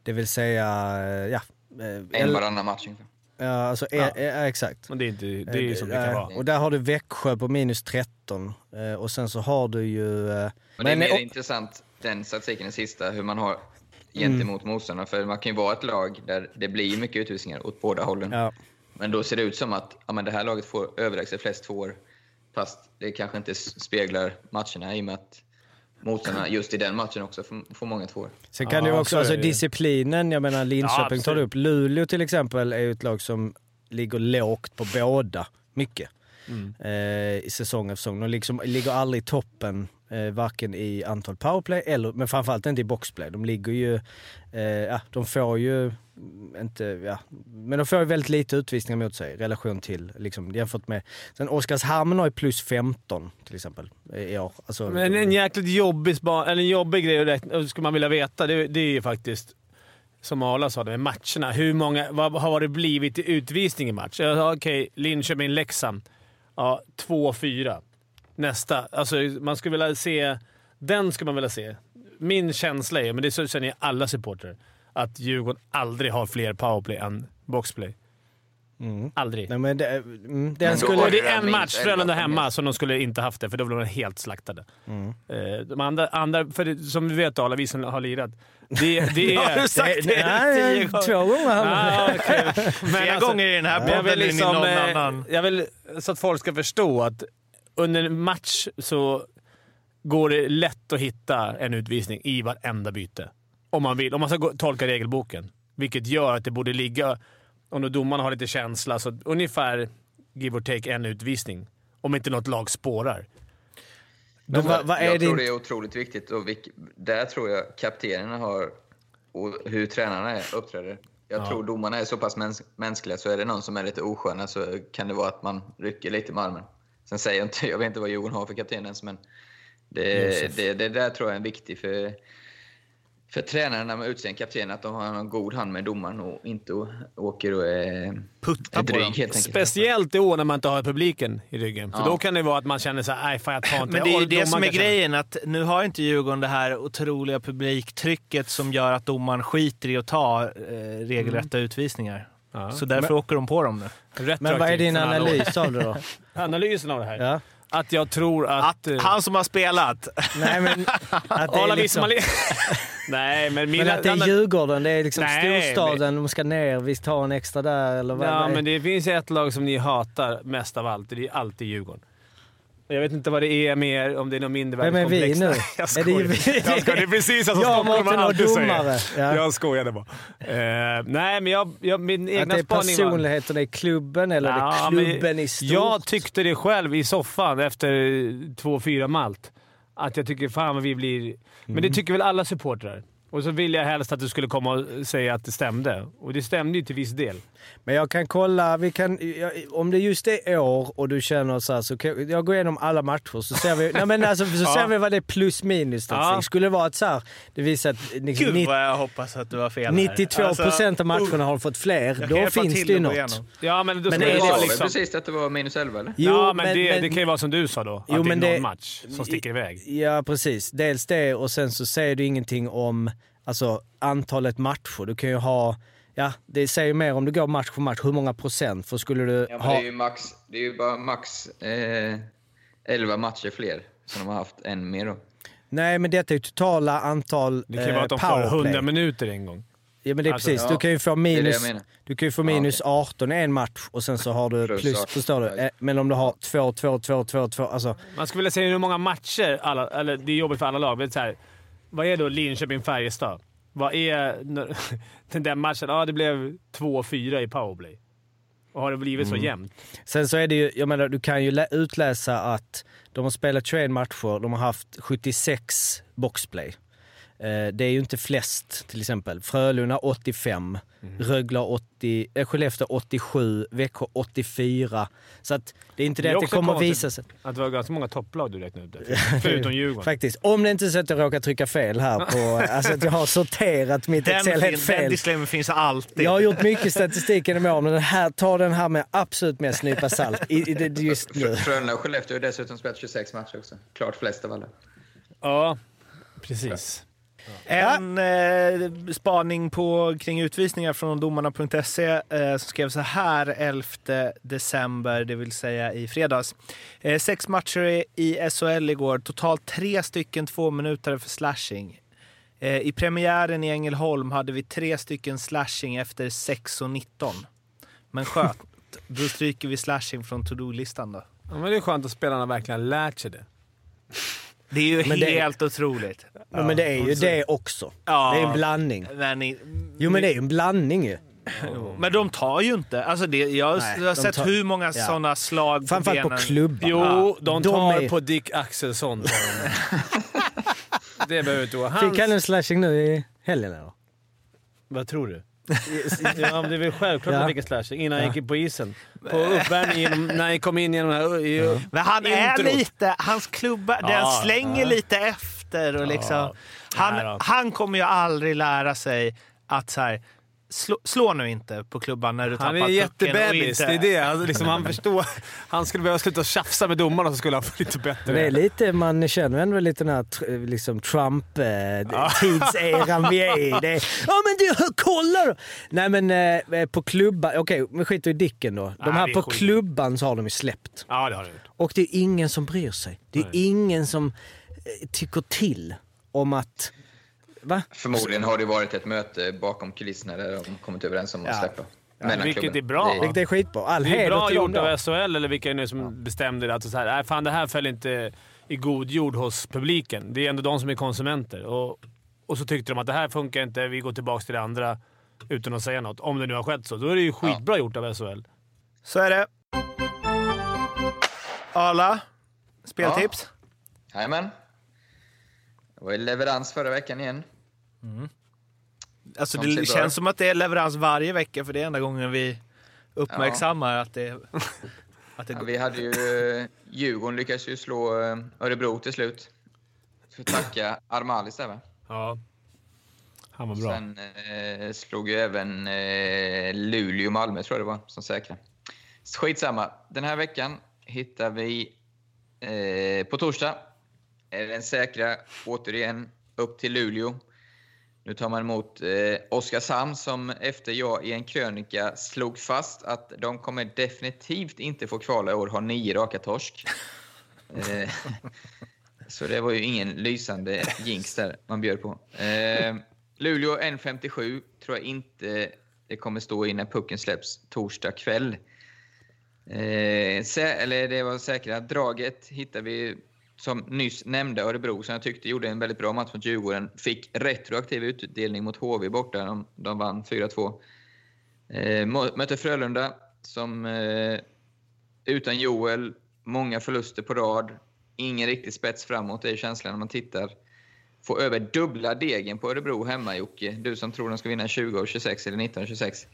Det vill säga, eh, ja. eh, En varannan match ungefär. Ja, alltså, ja. ja, exakt. Men det är, inte, det är ju som det kan Eh, vara. Och där har du Växjö på minus 13. Eh, Och sen så har du ju... eh, Men det är mer och- intressant, den statistiken, den sista, hur man har gentemot Mm. motståndarna. För man kan ju vara ett lag där det blir mycket utvisningar åt båda hållen. Ja. Men då ser det ut som att ja, men det här laget får överlägset flest tvåor. Fast det kanske inte speglar matcherna i och med att motståndarna just i den matchen också får, många tvåor. Sen kan Ja, ju också, alltså disciplinen, jag menar Ja, Linköping absolut. tar du upp. Luleå till exempel är ju ett lag som ligger lågt på båda, mycket. Mm. Eh, I säsong efter säsong. De liksom, ligger aldrig i toppen Eh, varken i antal powerplay eller, men framförallt inte i boxplay. De ligger ju, eh, ja de får ju inte, ja, men de får ju väldigt lite utvisningar mot sig i relation till, liksom jämfört med, sen Oskarshamn har ju plus 15 till exempel i år. Alltså, Men en jäkligt jobbig, eller en jobbig grej att räkna, skulle man vilja veta, det, det är ju faktiskt som Arla sa, det med matcherna. Hur många, vad har det blivit i utvisning i match? Okej, Okej, Linköping-Leksand. Ja, 2-4. Nästa. Alltså, man skulle vilja se... Den skulle man vilja se. Min känsla är, men det känner ju alla supportrar, att Djurgården aldrig har fler powerplay än boxplay. Aldrig. Nej, men det, mm, den var skulle... Och det är det en match, Frölunda hemma, som de skulle inte haft det, för då blev de helt slaktade. Mm. Eh, De andra, andra för det, som vi vet alla vi som har lirat, det, det [LAUGHS] är... Har du sagt det? Nej, två gånger. Ah. [LAUGHS] Men Flera alltså, gånger i den här men jag podden vill, än i liksom, någon eh, annan. jag vill så att folk ska förstå att under en match så går det lätt att hitta en utvisning i varenda byte. Om man vill. Om man ska gå, tolka regelboken. Vilket gör att det borde ligga, om då domarna har lite känsla, så ungefär give or take en utvisning. Om inte något lag spårar. Men vad är jag tror det är otroligt viktigt och vilk, där tror jag kaptenerna har och hur tränarna är, uppträder. Jag tror domarna är så pass mäns mänskliga så är det någon som är lite oskön så kan det vara att man rycker lite med armen. Sen säger jag inte, [LAUGHS] jag vet inte vad Djurgården har för kapten ens, men det, det, det där tror jag är viktigt för, för tränarna när man utser en kapten, att de har en god hand med domaren och inte åker och är, Putta är på dryg dem. helt enkelt. Speciellt i år när man inte har publiken i ryggen. För Ja. då kan det vara att man känner såhär, nej fan jag tar inte. Men det är ju det som är grejen, att nu har inte Djurgården det här otroliga publiktrycket som gör att domaren skiter i att ta eh, regelrätta utvisningar. Ja. Så därför åker de på dem nu. Men vad är din analys av det då? [LAUGHS] Analysen av det här? Ja. Att jag tror att... Att eh, han som har spelat. Nej, men [LAUGHS] att det är liksom... Nej, men mina... Men att det är Djurgården, det är liksom Nej, storstaden, de ska ner, visst ta en extra där eller vad Ja, men det finns ett lag som ni hatar mest av allt. Det är alltid Djurgården. Jag vet inte vad det är mer, om det är något mindre Vem är vi nu? [LAUGHS] Nej, Är Jag det skojar. vi? Jag skojar. Det är precis [LAUGHS] Jag, stockholmare Mårten och alltid domare. säger. Ja. Jag skojade bara. Eh, nej, men jag, jag, min Att egna det är spaning var... personligheterna i klubben eller Ja, är det klubben i stort? Jag tyckte det själv i soffan efter 2-4 malt. Att jag tycker fan vad vi blir... Men Mm. det tycker väl alla supportrar. Och så vill jag helst att du skulle komma och säga att det stämde. Och det stämde ju till viss del. Men jag kan kolla, vi kan, jag, om det just är år och du känner så här, så kan, jag går igenom alla matcher så ser vi, [LAUGHS] nej men alltså, så Ja. ser vi vad det är plus minus statistik. Ja. Skulle det vara att så här, det visar att liksom, Gud vad jag hoppas att du har fel här. 92 procent av matcherna har fått fler, då finns det ju något. igenom. Ja, men då Men det det- vara liksom... precis att det var minus 11 eller? Jo, ja, men, men- det, men- det kan ju vara som du sa då. Jo, att det är någon det- match som sticker iväg. Ja, precis. Dels det och sen så säger du ingenting om alltså, antalet matcher. Du kan ju ha, ja, det säger mer om du går match för match, hur många procent. För skulle du Ja, ha... det, är ju max, det är ju bara max eh, 11 matcher fler som de har haft en mer då. Nej, men detta är ju totala antal Det kan ju eh, vara att de får powerplay. 100 minuter en gång. Ja, men det är Alltså, precis. ja, du kan ju få det är det minus, du kan ju få Ja, minus 18 i en match och sen så har du plus, Plus 18, förstår du? Eh, Men om du har 2, 2, 2, 2, 2, alltså... Man skulle vilja säga hur många matcher, alla, eller det är jobbigt för alla lag, men så här, vad är då Linköping-Färjestad? Vad är den där matchen? Ja, det blev 2-4 i powerplay. Och har det blivit Mm. så jämnt? Sen så är det ju, jag menar du kan ju lä- utläsa att de har spelat 21 matcher, de har haft 76 boxplay. Eh, Det är ju inte flest till exempel. Frölunda 85, Mm. Rögle 80, äh, Skellefteå 87, Växjö 84. Så att det är inte det, Det är att det kommer att visa sig. Att det var ganska många topplag du räknade upp där. Förutom Djurgården. Faktiskt. Om det inte är så att jag råkar trycka fel här på... [LAUGHS] alltså att jag har sorterat mitt Den, Excel helt den fel. disclaimen finns alltid. Jag har gjort mycket statistik genom åren, men den här, ta den här med absolut mest nypa salt i, i, det- just nu. Frö- Frölunda och Skellefteå har dessutom spelat 26 matcher också. Klart flest av alla. Ja, precis. En eh, spaning på, kring utvisningar från domarna.se eh, som skrev så här 11 december, det vill säga i fredags. Eh, sex matcher i- i SHL igår, totalt tre stycken två minuter för slashing. Eh, I premiären i Ängelholm hade vi tre stycken slashing efter 6.19. Men skönt, då stryker vi slashing från to-do-listan då. Ja, men det är skönt att spelarna verkligen har lärt sig det. Det är ju Men det- helt otroligt. Ja, men det är ju det också. Ja. Det är en blandning. Men i, Jo men det är ju en blandning ju. Men de tar ju inte. Alltså det, jag har, Nej, jag har de sett tar- hur många ja. sådana slag på Framförallt på benen. klubban. Jo, Ja. de De tar är- på Dick Axelsson. de. [LAUGHS] det behöver inte vara hans... Fick han en slashing nu i helgen eller? Vad tror du? Ja, men det är väl självklart Ja. att han fick en slashing innan han Ja. gick på isen. På uppvärmningen, när han kom in genom den här... i- Men han är lite, hans klubba, den Ja, slänger lite efter och liksom. Han, han kommer ju aldrig lära sig att så här, slå, slå nu inte på klubban när du Han tappar är pucken. och jättebebis, inte- det är det. Han, liksom, han förstår. Han skulle behöva sluta tjafsa med domarna så skulle han få lite bättre. Det är lite, man känner ändå lite den här liksom Trump-tidseran vi är i. Det är, ja men du, kolla då! Nej men eh, på klubban, okej vi skiter i Dicken då. De Nej, här vi på skiter. klubban så har de ju släppt. Ja, det har han gjort. Och det är ingen som bryr sig. Det är Nej. ingen som eh, tycker till om att... Va? Förmodligen har det varit ett möte bakom kulisserna där de kommit överens om att Ja. släppa. Mellan vilket klubben. är bra. Det Vilket är skitbra. All Det är bra gjort då. av SHL, eller vilka är det nu som bestämde det. Att så här, nej, fan, det här föll inte i god jord hos publiken. Det är ändå de som är konsumenter. Och, och så tyckte de att det här funkar inte, vi går tillbaka till det andra utan att säga något. Om det nu har skett så. Då är det ju skitbra gjort av SHL. Så är det. Arla, speltips? Jajamän. Det var ju leverans förra veckan igen. Alltså, De det bra känns ut. som att det är leverans varje vecka för det är enda gången vi uppmärksammar att det, [LAUGHS] att det Ja, vi hade ju... eh, Djurgården lyckades ju slå eh, Örebro till slut. Får tacka Armalis där va? Ja. Han var bra. Sen eh, slog ju även eh, Luleå och Malmö, tror jag det var, som säkra. Skitsamma. Den här veckan hittar vi eh, på torsdag. Den säkra, återigen, upp till Luleå. Nu tar man emot eh, Oskarshamn som efter jag i en krönika slog fast att de kommer definitivt inte få kvala i år, har nio raka torsk. [LAUGHS] Eh, så det var ju ingen lysande jinx där man bjöd på. Eh, Luleå 1.57 tror jag inte det kommer stå i när pucken släpps torsdag kväll. Eh, eller det var säkra. Draget hittar vi som nyss nämnde Örebro som jag tyckte gjorde en väldigt bra match mot Djurgården. Fick retroaktiv utdelning mot HV borta. De, de vann 4-2. Eh, mötte Frölunda som eh, utan Joel, många förluster på rad. Ingen riktig spets framåt, det är känslan när man tittar. Få över dubbla degen på Örebro hemma, Jocke. Du som tror de ska vinna 20 och 26 eller 19 och 26.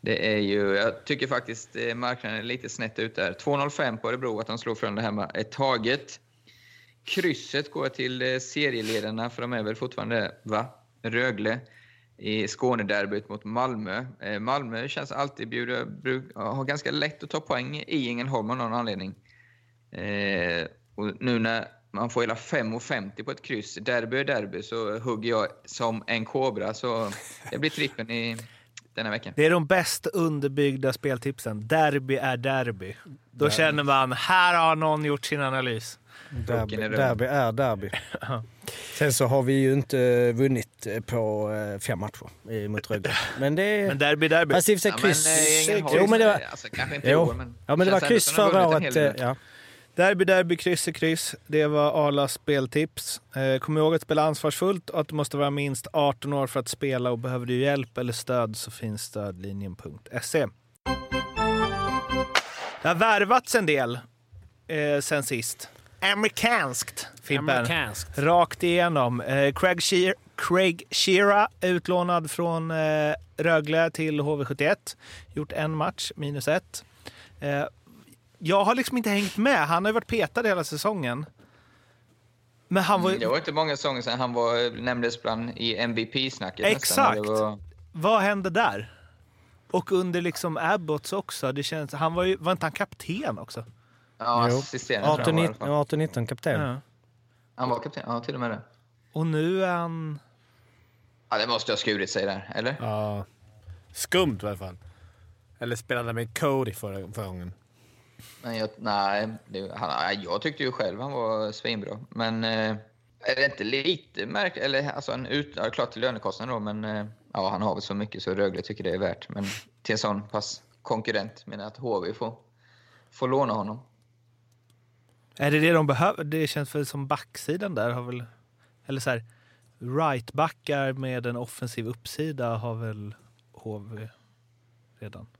Det är ju, jag tycker faktiskt eh, marknaden är lite snett ut där. 2,05 på Örebro att de slår Frölunda hemma är taget. Krysset går till eh, serieledarna, för de är väl fortfarande, va? Rögle i Skånederbyt mot Malmö. Eh, Malmö känns alltid bjuda, bruk, har ganska lätt att ta poäng i Ängelholm av någon anledning. Eh, och nu när man får hela 5,50 på ett kryss, derby är derby, så hugger jag som en kobra. Så det blir trippen i denna veckan. Det är de bäst underbyggda speltipsen. Derby är derby. Då känner man, här har någon gjort sin analys. Derby, är derby [LAUGHS] är derby. Sen så har vi ju inte vunnit på eh, fem matcher eh, mot Rögle. Men det är... Men derby derby. Fast i och för sig Ja, men, kryss... eh, jo, men det var, alltså, kanske inte i jo. år, men ja, men det var kryss förra året. eh. Ja. Derby, derby, kryss är kryss. Det var Arlas speltips. Eh, kom ihåg att spela ansvarsfullt och att du måste vara minst 18 år för att spela och behöver du hjälp eller stöd så finns stödlinjen.se. Det har värvats en del eh, sen sist. Amerikanskt, Fimpen. Amerikanskt. Rakt igenom. Eh, Craig, Shear, Craig Shearer utlånad från eh, Rögle till HV71. Gjort en match, minus ett. Eh, jag har liksom inte hängt med. Han har ju varit petad hela säsongen. Men han var Mm, Det var inte många säsonger sedan han var, nämndes bland i MVP-snacket. Exakt. Var, Vad hände där? Och under liksom Abbots också. Det känns, han var, ju, var inte han kapten också? Ja, Jo. assisterande tror jag han var i alla fall. 18-19 kapten. Ja. Han var kapten, ja till och med det. Och nu är han... Ja, det måste ha skurit sig där, eller? Ja. Skumt i alla fall. Eller spelade med Cody förra, förra gången. Men jag, nej, det, han, nej, jag tyckte ju själv han var svinbra. Men eh, är det inte lite märkligt? Eller alltså, en ut, ja, klart till lönekostnad då, men eh, ja, han har väl så mycket så Rögle tycker det är värt. Men till en sån pass konkurrent menar jag att HV får, får låna honom. Är det det de behöver? Det känns väl som backsidan där har väl... Eller så här, rightbackar med en offensiv uppsida har väl HV redan. [LAUGHS]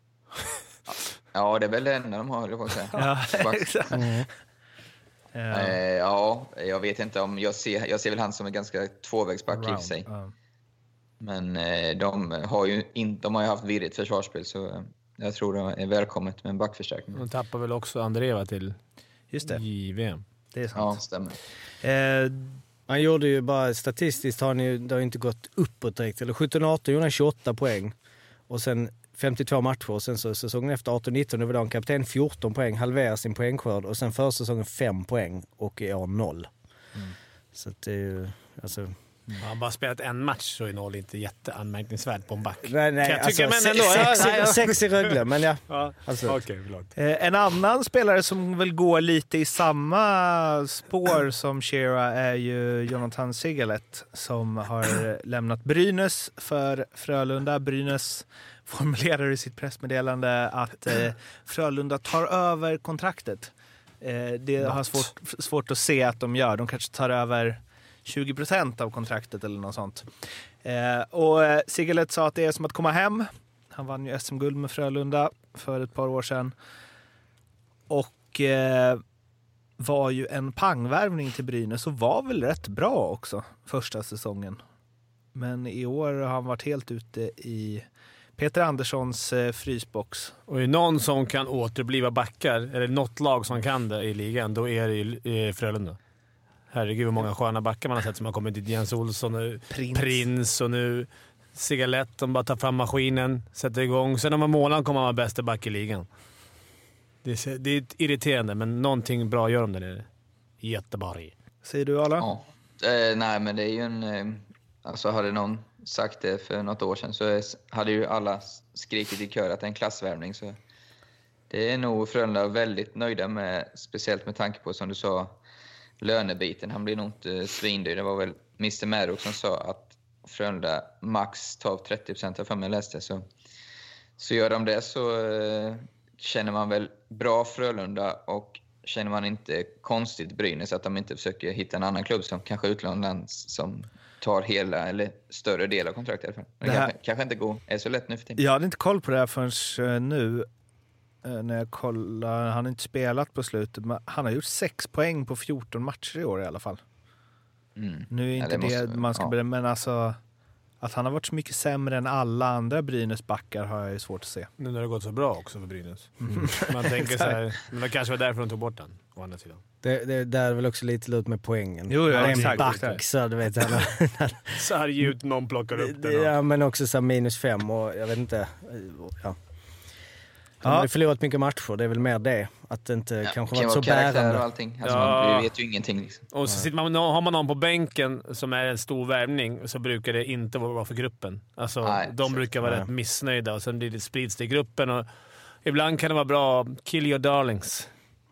Ja, det är väl det enda de har, höll jag på att säga. [LAUGHS] Ja, [LAUGHS] exakt. Ja. Eh, ja, jag vet inte om... Jag ser, jag ser väl han som en ganska tvåvägsback i sig. ja. Men eh, de har ju, in, de har ju haft virrigt försvarsspel, så jag tror det är välkommet med en backförstärkning. De tappar väl också Andreva till Just det, JVM. det är Ja, sant. stämmer. Eh, Han gjorde ju bara, statistiskt har han ju, det har ju inte gått uppåt direkt. Eller 17-18 gjorde han 28 poäng. Och sen 52 matcher och sen så säsongen efter 18-19, det var då han kapten 14 poäng, halverar sin poängskörd och sen förra säsongen 5 poäng och i år 0. Så att det är ju, alltså... Han har bara spelat en match så är noll inte jätteanmärkningsvärt på en back. Nej, nej, Kan jag tycka, alltså, men ändå. sex, ja. sex i Rögle, men ja. [LAUGHS] Ja. Okej, förlåt. Eh, En annan spelare som väl går lite i samma spår [CLEARS THROAT] som Shera är ju Jonathan Sigalet som har [CLEARS THROAT] lämnat Brynäs för Frölunda. Brynäs formulerar i sitt pressmeddelande att eh, Frölunda tar över kontraktet. Eh, det har jag svårt, svårt att se att de gör. De kanske tar över 20 procent av kontraktet eller något sånt. Eh, och eh, Sigalet sa att det är som att komma hem. Han vann ju SM-guld med Frölunda för ett par år sedan. Och eh, var ju en pangvärvning till Brynäs och var väl rätt bra också första säsongen. Men i år har han varit helt ute i Peter Anderssons eh, frysbox. Och är det någon som kan återbliva backar, eller något lag som kan det i ligan, då är det ju eh, Frölunda. Herregud vad många sköna backar man har sett som har kommit dit. Jens Olsson, och Prins. Prins och nu Cigalett. De bara tar fram maskinen, sätter igång. Sen om en månad kommer han vara bästa back i ligan. Det är, det är irriterande, men någonting bra gör de där nere. Göteborg. Säger du Arla? Ja. Eh, nej, men det är ju en... Eh, alltså hade någon sagt det för något år sedan så hade ju alla skrikit i kör att det är en klassvärvning. Så det är nog Frölunda väldigt nöjda med, speciellt med tanke på, som du sa, lönebiten. Han blir nog inte svindyr. Det var väl Mr Maddox som sa att Frölunda max tar 30 procent, jag för mig läste. Så, så gör de det så eh, känner man väl bra Frölunda och känner man inte konstigt Brynäs att de inte försöker hitta en annan klubb som kanske utomlands som tar hela eller större del av kontraktet i alla fall. Det Det här- kanske, kanske inte går, är så lätt nu för tiden. Jag hade inte koll på det här förrän eh, nu. Eh, När jag kollar. Han har inte spelat på slutet, men han har gjort sex poäng på 14 matcher i år i alla fall. Mm. Nu är Ja, inte det det, måste- man ska ja. bedöma, men alltså att han har varit så mycket sämre än alla andra Brynäs backar har jag ju svårt att se. Nu när det gått så bra också för Brynäs. Man tänker [LAUGHS] så här, men det kanske var därför de tog bort den, å andra sidan. Det, det där är väl också lite lut med poängen. Jo, ja, exakt, back, exakt. så du vet. Han, [LAUGHS] Så här ut någon plockar upp den. och- ja, men också så minus fem och jag vet inte. Ja. Han Ja. har ju förlorat mycket matcher, det är väl mer det. Att det inte Ja, kanske kan varit så karaktär och bärande. allting. Alltså, Ja. man, vi vet ju ingenting. Liksom. Och så sitter man, har man någon på bänken som är en stor värvning så brukar det inte vara bra för gruppen. Alltså, Nej, de exakt. brukar vara Nej. rätt missnöjda och sen blir det, sprids det i gruppen. Och ibland kan det vara bra kill your darlings.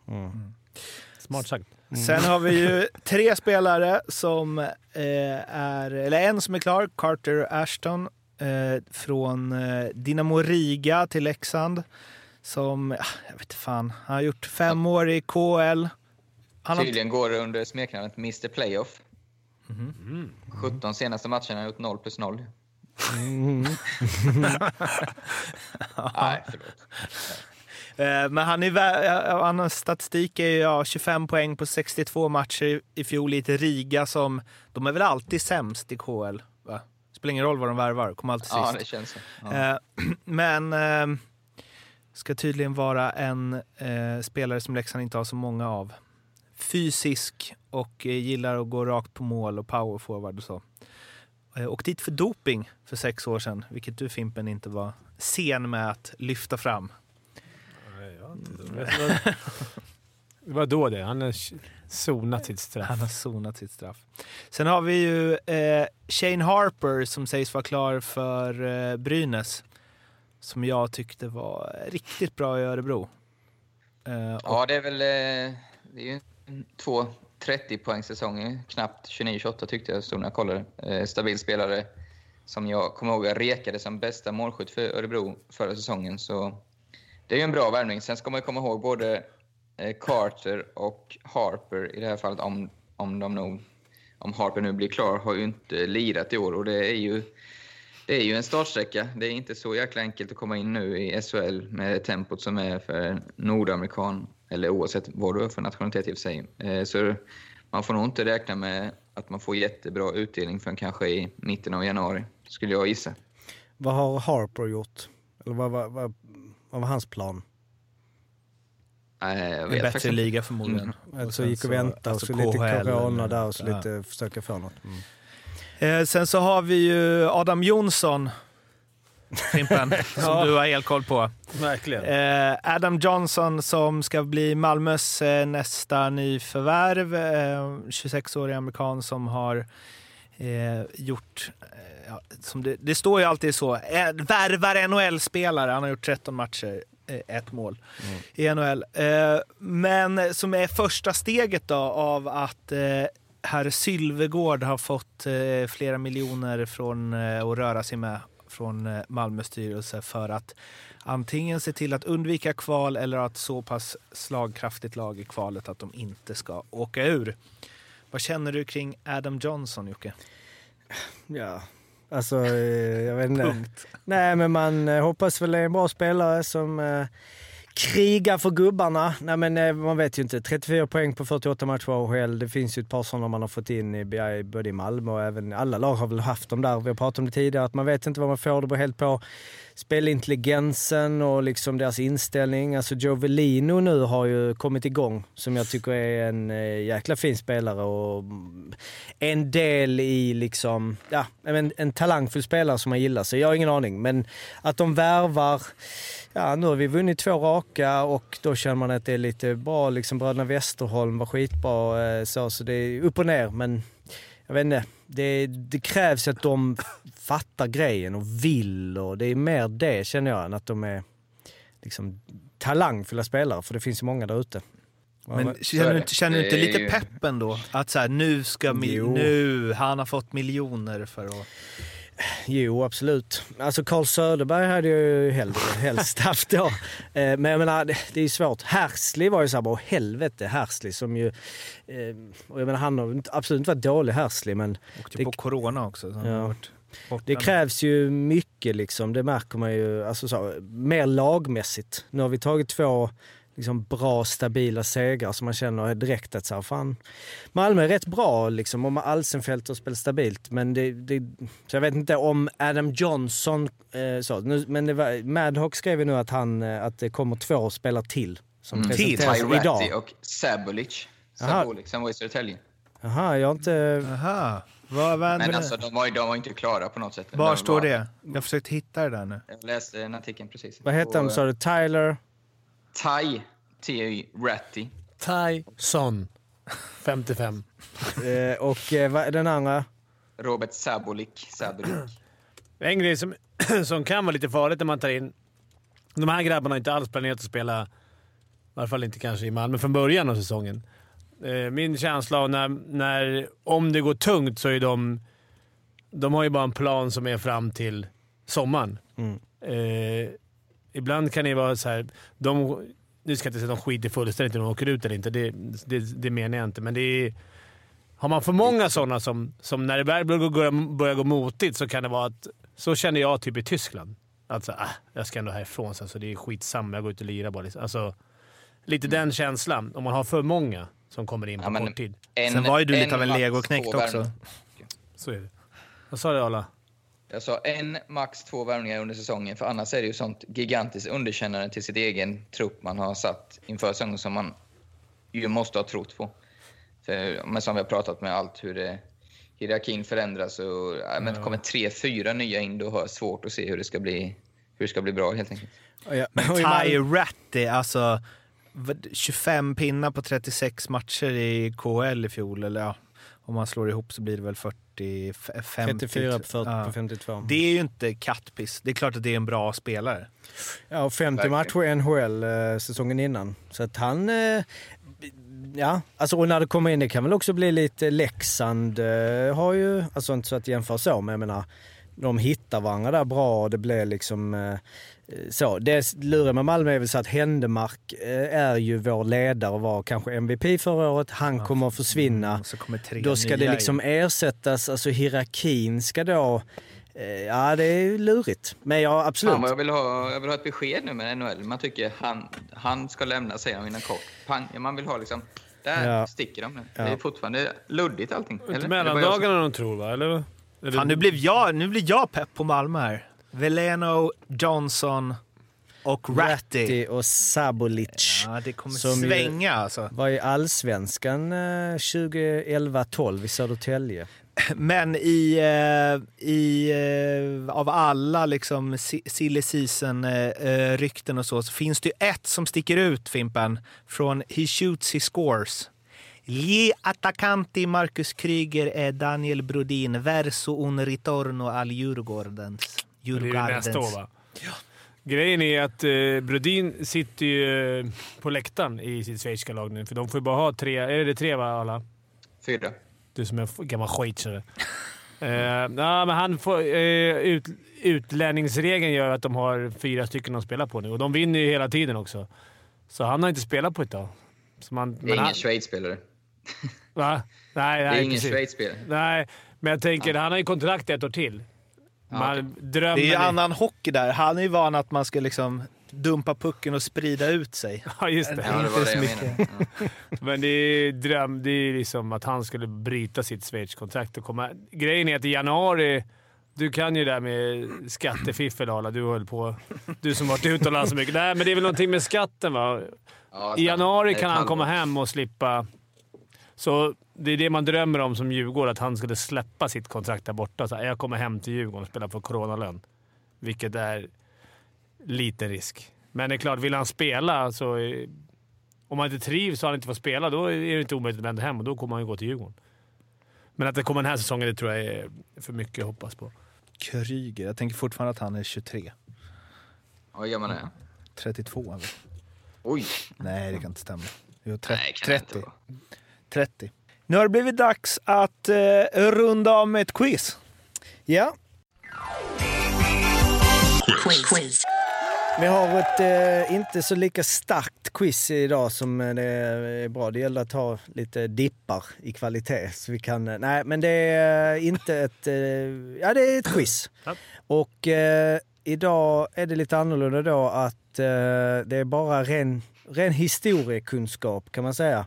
Mm. Smart sagt. Sen har vi ju tre spelare som eh, är, eller en som är klar, Carter Ashton eh, från eh, Dynamo Riga till Leksand. Som, jag vet inte fan, han har gjort fem år i KL. Han har, Tydligen går det under smeknamnet Mr Playoff. Mhm. 17 senaste matcherna har han gjort 0 plus 0. Mm. [LAUGHS] Nej, förlåt. [LAUGHS] eh, men han, är, vä- ja, han har statistik är ju, ja, 25 poäng på 62 matcher i, i fjol i ett Riga som, de är väl alltid sämst i KL? Va? Spelar ingen roll vad de värvar, kommer alltid sist. Ja, det känns så. Ja. Eh, [CLEARS THROAT] men eh, ska tydligen vara en eh, spelare som Leksand inte har så många av. Fysisk och eh, gillar att gå rakt på mål och powerforward och så. Eh, och dit för doping för sex år sedan, vilket du Fimpen inte var sen med att lyfta fram. Det [LAUGHS] var då det. Han har zonat sitt straff. Han har sonat sitt straff. Sen har vi ju eh, Shane Harper som sägs vara klar för eh, Brynäs. Som jag tyckte var riktigt bra i Örebro. Eh, och Ja, det är väl eh, det är ju två 30-poängssäsonger. Knappt 29-28 tyckte jag stod när jag kollade. Eh, stabil spelare som jag kommer ihåg jag rekade som bästa målskytt för Örebro förra säsongen. Så det är ju en bra värvning. Sen ska man ju komma ihåg både eh, Carter och Harper i det här fallet, om, om de nog om Harper nu blir klar, har ju inte lirat i år och det är ju det är ju en startsträcka. Det är inte så jäkla enkelt att komma in nu i SHL med tempot som är för nordamerikan, eller oavsett vad du är för nationalitet i och för sig. Eh, Så man får nog inte räkna med att man får jättebra utdelning förrän kanske i mitten av januari, skulle jag gissa. Vad har Harper gjort? Eller vad, vad, vad, vad var hans plan? Nej, jag En bättre faktiskt liga förmodligen. Alltså Mm. Och gick och så- väntade alltså och så lite KHL corona där och så ja. lite försöka få något. Mm. Eh, sen så har vi ju Adam Jonsson, Fimpen, [LAUGHS] som Ja. du har helt koll på. Verkligen. Eh, Adam Johnson som ska bli Malmös eh, nästa nyförvärv. Eh, 26-årig amerikan som har eh, gjort, eh, ja, det, det står ju alltid så, eh, värvar NHL-spelare. Han har gjort 13 matcher, eh, ett mål i NHL. Eh, men som är första steget då av att eh, herr Sylvegård har fått eh, flera miljoner från eh, att röra sig med från eh, Malmö styrelse för att antingen se till att undvika kval eller ha ett så pass slagkraftigt lag i kvalet att de inte ska åka ur. Vad känner du kring Adam Johnson, Jocke? Ja, alltså eh, jag vet inte. Punkt. Nej, men man eh, hoppas väl det är en bra spelare som Kriga för gubbarna. Nej, men eh, man vet ju inte. 34 poäng på 48 matcher i AHL. Det finns ju ett par sådana man har fått in i, både i Malmö och även alla lag har väl haft dem där. Vi har pratat om det tidigare, att man vet inte vad man får. Det beror helt på spelintelligensen och liksom deras inställning. Alltså Jovelino nu har ju kommit igång som jag tycker är en eh, jäkla fin spelare och mm, en del i liksom, ja, en, en talangfull spelare som man gillar. Så jag har ingen aning. Men att de värvar, ja nu har vi vunnit två raka och då känner man att det är lite bra. Liksom bröderna Westerholm var skitbra eh, så, så det är upp och ner. Men jag vet inte, det, det krävs att de fattar grejen och vill och det är mer det känner jag än att de är liksom talangfulla spelare för det finns ju många där ute. Men känner du känner du inte lite ju- peppen då? Att så här, nu ska mi- Jo. nu, han har fått miljoner för att... Jo, absolut. Alltså Carl Söderberg hade jag ju hellre, helst [LAUGHS] haft då. Eh, Men jag menar, det, är ju svårt. Hersley var ju såhär, bara helvete Hersley som ju... eh, Och jag menar, han har absolut inte varit dålig Hersley, men Åkte Det- på corona också. Så Ja. borta det krävs ju mycket liksom. Det märker man ju. Alltså så, mer lagmässigt. Nu har vi tagit två liksom, bra, stabila segrar som man känner direkt att så här, fan, Malmö är rätt bra liksom. Om Alsenfelt har spelat stabilt. Men det, det, så jag vet inte om Adam Johnson, eh, så, nu, men det var, Madhawk skrev ju nu att, han, eh, att det kommer två spelare till. Som Mm. presenteras Ty idag. Och Sabulic. Sabulic, han var i Södertälje. Jaha, jag har inte... Aha. Vad, vad, Men alltså, de var, ju- de var inte klara på något sätt. var De står var- det? Jag har försökt hitta det där nu. Jag läste den artikeln precis. Vad heter han Och, sa du? Tyler? Ty, T-Y, Ratti. Tyson. 55. Eh, och eh, vad är den andra? Robert Sabulic. Sabulic. En grej som, [CLEARS THROAT] som kan vara lite farligt när man tar in... De här grabbarna har inte alls planerat att spela, i alla fall inte kanske i Malmö, från början av säsongen. Eh, Min känsla av när, när, om det går tungt så är de... De har ju bara en plan som är fram till sommaren. Mm. Eh, ibland kan det vara så här... De, nu ska jag inte säga att de skiter fullständigt om de åker ut eller inte. Det, det, det menar jag inte, men det är... Har man för många sådana som, som när det väl börjar gå, börjar gå motigt så kan det vara att... Så känner jag typ i Tyskland. Alltså, ah, jag ska ändå härifrån sen så det är skitsamma. Jag går ut och lirar bara. Liksom. Alltså, lite den känslan. Om man har för många som kommer in på Ja, kort tid. En, Sen var ju du lite av en två också. Så är det. Vad sa du Arla? Jag sa en, max två värvningar under säsongen. För annars är det ju sånt gigantiskt underkännande till sitt egen trupp man har satt inför säsongen som man ju måste ha trott på. För, men som vi har pratat med allt hur det, hierarkin förändras och ja, men det kommer tre, fyra nya in. Då har jag svårt att se hur det ska bli, hur det ska bli bra helt enkelt. Och jag- och i Malmö- Ty Ratty, alltså vad- 25 pinnar på 36 matcher i KHL i fjol. Eller ja, om man slår ihop så blir det väl 40, f- 50. 34 på, 40, Ja. på 52. Det är ju inte kattpiss. Det är klart att det är en bra spelare. Ja, och 50 Verkligen. matcher i NHL eh, säsongen innan. Så att han... Eh, ja, alltså och när det kommer in, det kan väl också bli lite Leksand eh, har ju, alltså inte så att jämföra så, men jag menar de hittar varandra där bra och det blir liksom eh, så. Det lurar med Malmö är väl så att Händemark eh, är ju vår ledare och var kanske MVP förra året. Han kommer att försvinna. Mm, så kommer tre Då ska nya det liksom ersättas, alltså hierarkin ska då Eh, ja, det är ju lurigt. Men ja, absolut. Fan jag vill, ha, jag vill ha ett besked nu med NHL. Man tycker han, han ska lämna, säger han innan kort. Pang, man vill ha liksom... Där Ja. sticker de nu. Ja. Det är fortfarande luddigt allting. Inte mellandagarna de tror va? Eller? Fan, nu, blev jag, nu blir jag pepp på Malmö här. Veleno, Johnson och Ratty. Ratti och Sabolic. Ja, det kommer Som svänga alltså. Var i Allsvenskan eh, 2011-12 i Södertälje. Men i, eh, i eh, av alla liksom si- silly season-rykten och så, så finns det ju ett som sticker ut, Fimpen, från He shoots, he scores. Gli attaccanti Marcus Kryger e Daniel Brodin verso un ritorno al Djurgårdens. Det är nästa år va? Grejen är att eh, Brodin sitter ju eh, på läktaren i sitt schweiziska lag nu, för de får ju bara ha tre... Är det tre va, alla? Fyra. Du som är gammal schweizare. [LAUGHS] eh, ja, men han får, eh, ut, utlänningsregeln gör att de har fyra stycken att spela på nu och de vinner ju hela tiden också. Så han har inte spelat på ett tag. Så man, Det är ingen han, Schweiz-spelare. va? Nej, Det är nej ingen. Schweiz-spelare. Nej, men jag tänker, han har ju kontrakt ett år till. Man, drömmen Det är ju annan hockey där. Han är ju van att man ska liksom dumpa pucken och sprida ut sig. [LAUGHS] Ja, just det. Ja, det var det jag menade. Ja. [LAUGHS] Men det är dröm. Det är liksom att han skulle bryta sitt Schweiz-kontrakt och komma... Grejen är att i januari... Du kan ju det där med skattefiffel, Arla. Du höll på. Du som varit utomlands så mycket. Nej, men det är väl någonting med skatten, va? Ja, I januari kan han komma hem och slippa... Så det är det man drömmer om som Djurgården, att han skulle släppa sitt kontrakt där borta. Så här, jag kommer hem till Djurgården och spelar för coronalön. Vilket är liten risk. Men det är klart, vill han spela så... är- Om han inte trivs och han inte får spela, då är det inte omöjligt att vända hem och då kommer han ju gå till Djurgården. Men att det kommer den här säsongen, det tror jag är för mycket att hoppas på. Kryger. Jag tänker fortfarande att han är 23. Ja, gör man det? 32 eller? Oj! Nej, det kan inte stämma. Jo, tre- Nej, kan det inte 30. Vara. 30. Nu har det blivit dags att eh, runda av med ett quiz. Ja, Quiz. vi har ett eh, inte så lika starkt quiz idag som eh, det är bra. Det gäller att ha lite dippar i kvalitet. Så vi kan, eh, nej, men det är eh, inte ett... Eh, ja, det är ett quiz. Ja. Och eh, idag är det lite annorlunda då att eh, det är bara ren, ren historiekunskap kan man säga.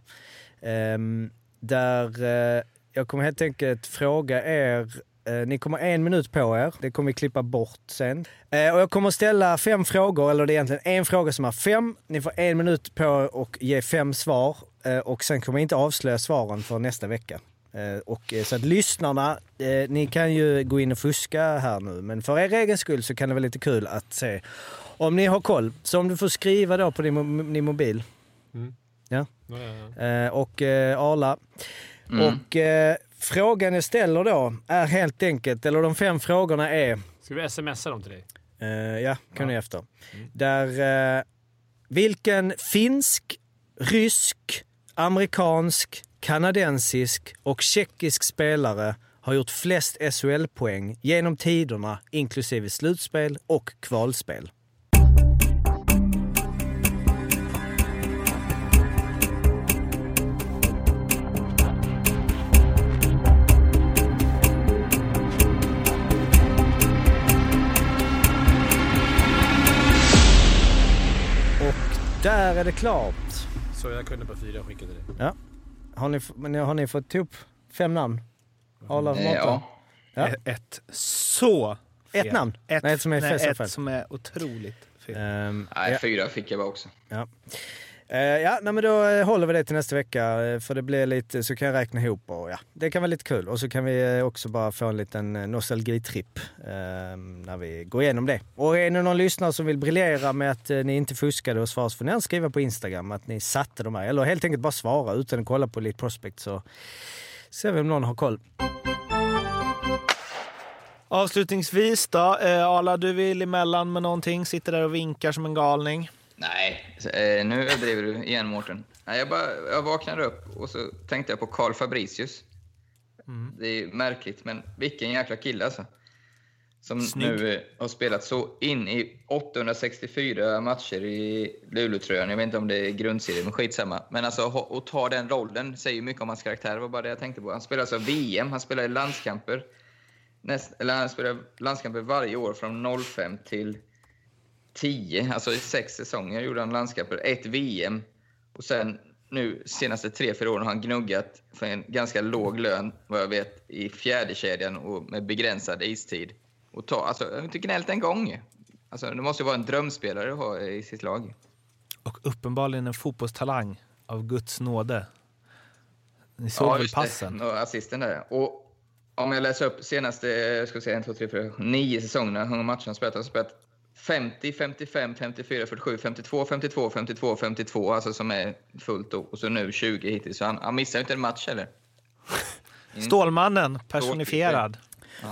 Ehm, där eh, jag kommer helt enkelt fråga er Eh, Ni kommer en minut på er. Det kommer vi klippa bort sen. Eh, Och jag kommer ställa fem frågor, eller det är egentligen en fråga som är fem. Ni får en minut på er och ge fem svar. Eh, Och sen kommer jag inte avslöja svaren för nästa vecka. Och, så att lyssnarna, ni kan ju gå in och fuska här nu. Men för er egen skull så kan det vara lite kul att se om ni har koll. Så om du får skriva då på din, din mobil. Ja. Eh, Och eh, Arla. Och eh, frågan jag ställer då är helt enkelt, eller de fem frågorna är, Ska vi smsa dem till dig? eh, ja, kan ni efter. Där, eh, vilken finsk, rysk, amerikansk, kanadensisk och tjeckisk spelare har gjort flest SHL-poäng genom tiderna inklusive slutspel och kvalspel? Där är det klart. Så jag kunde på fyra skicka till dig. Ja. Har ni, men har ni fått ihop fem namn? Eh, Mårten? ja. Ja. Ett, ett så fel. Ett namn? Ett, Nej, ett som är fel, så ett som är otroligt fel. Ehm, Nej, ja. fyra fick jag bara också. Ja, Eh, ja nej, men då eh, håller vi det till nästa vecka eh, för det blir lite, så kan jag räkna ihop och ja, det kan vara lite kul. Och så kan vi också bara få en liten nostalgitripp eh, när vi går igenom det. Och är det någon lyssnare som vill briljera med att eh, ni inte fuskade och svarade så får ni gärna skriva på Instagram att ni satte de här. Eller helt enkelt bara svara utan att kolla på Elite Prospect så ser vi om någon har koll. Avslutningsvis då, eh, Arla, du vill emellan med någonting, sitter där och vinkar som en galning. Nej, eh, nu överdriver du igen Mårten. Nej, jag, bara, jag vaknade upp och så tänkte jag på Carl Fabricius. Det är märkligt, men vilken jäkla kille alltså. Som Snygg. nu eh, har spelat så in i 864 matcher i Luleå-tröjan. Jag vet inte om det är grundserie, men skitsamma. Men alltså att ta den rollen säger ju mycket om hans karaktär. Det var bara det jag tänkte på. Han spelar alltså VM, han spelar i landskamper. näst, eller han spelade landskamper varje år från 05 till 10. Alltså i sex säsonger gjorde han landskamper, ett VM. Och sen nu senaste tre, fyra åren har han gnuggat för en ganska låg lön, vad jag vet, i fjärde kedjan och med begränsad istid. Och ta, alltså, jag har inte gnällt en gång. Alltså, det måste ju vara en drömspelare att ha i sitt lag. Och uppenbarligen en fotbollstalang av Guds nåde. Ni såg väl just passen? Det. Och assisten där. Och om jag läser upp senaste ska säga, 1, 2, 3, 4, nio säsongerna, hur många matcher han spelat. Han spelat 50, 55, 54, 47, 52, 52, 52, 52, alltså som är fullt. Och så nu 20 hittills. Så han, han missar ju inte en match heller. [LAUGHS] Stålmannen personifierad.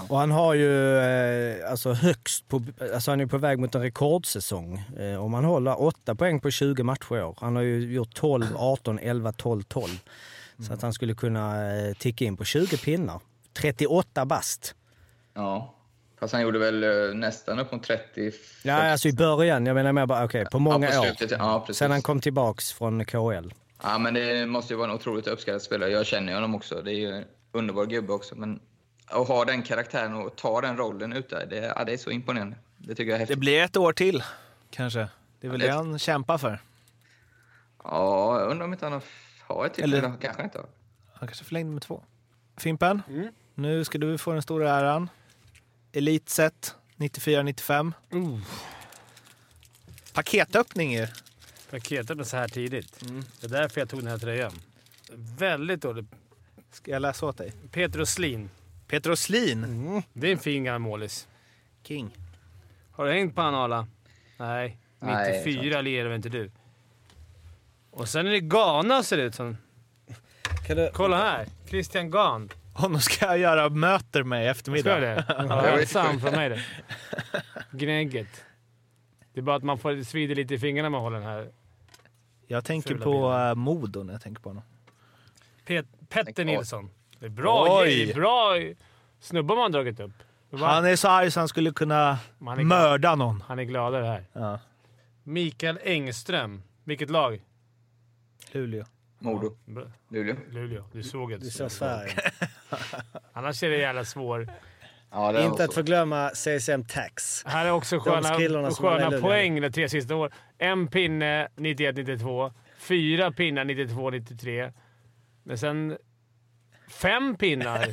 Och han har ju eh, alltså högst på, alltså han är på väg mot en rekordsäsong. Eh, om han håller 8 poäng på 20 matcher i år. Han har ju gjort 12, 18, 11, 12, 12. Så att han skulle kunna eh, ticka in på 20 pinnar. 38 bast. Ja. Fast han gjorde väl eh, nästan upp mot 30. Ja, alltså i början. Jag menar mer bara, okej, på många ja, på år. slutet, Ja, precis. Sen han kom tillbaks från KL. Ja, men det måste ju vara en otroligt uppskattad spelare. Jag känner ju honom också. Det är ju en underbar gubbe också. Men att ha den karaktären och ta den rollen ute, det, ja, det är så imponerande. Det tycker jag är Det häftigt. blir ett år till, kanske. Det är väl Ja, det det- han kämpar för. Ja, jag undrar om inte han har, ett till. Eller- Eller kanske inte har. Han kanske förlängde med två. Fimpen, nu ska du få den stora äran. Elitset 94-95. Paketöppning ju. Paketet med så här tidigt. Det är därför jag tog den här tröjan. Väldigt dålig. Ska jag läsa åt dig? Peter Oslin. Peter Oslin. Det är en fin gammal målis. King. Har du hängt på han Arla? Nej. Nej, 94 lirar väl inte du? Och sen är det Ghana ser det ut som. Kan du... Kolla här. Christian Gahn. [LAUGHS] Honom ska jag göra möter med i Ska eftermiddag. jag det? [LAUGHS] Ja, han från mig det. Gnägget. Det är bara att man får svider lite i fingrarna när man håller den här. Jag tänker Fula på uh, Modo när jag tänker på honom. Pet Petter Nilsson. Det är bra, Oj. det är bra snubbar man dragit upp. Han är så arg så han skulle kunna Han mörda någon. Han är gladare här. Ja. Mikael Engström. Vilket lag? Luleå. Modo. Luleå. Luleå. Du såg ett. Du sa Sverige. [LAUGHS] Annars är det jävla svår. Ja, det Inte att förglömma CSM Tax. Här är också sköna, sköna poäng de tre sista åren. En pinne 91-92. Fyra pinnar 92-93. Men sen fem pinnar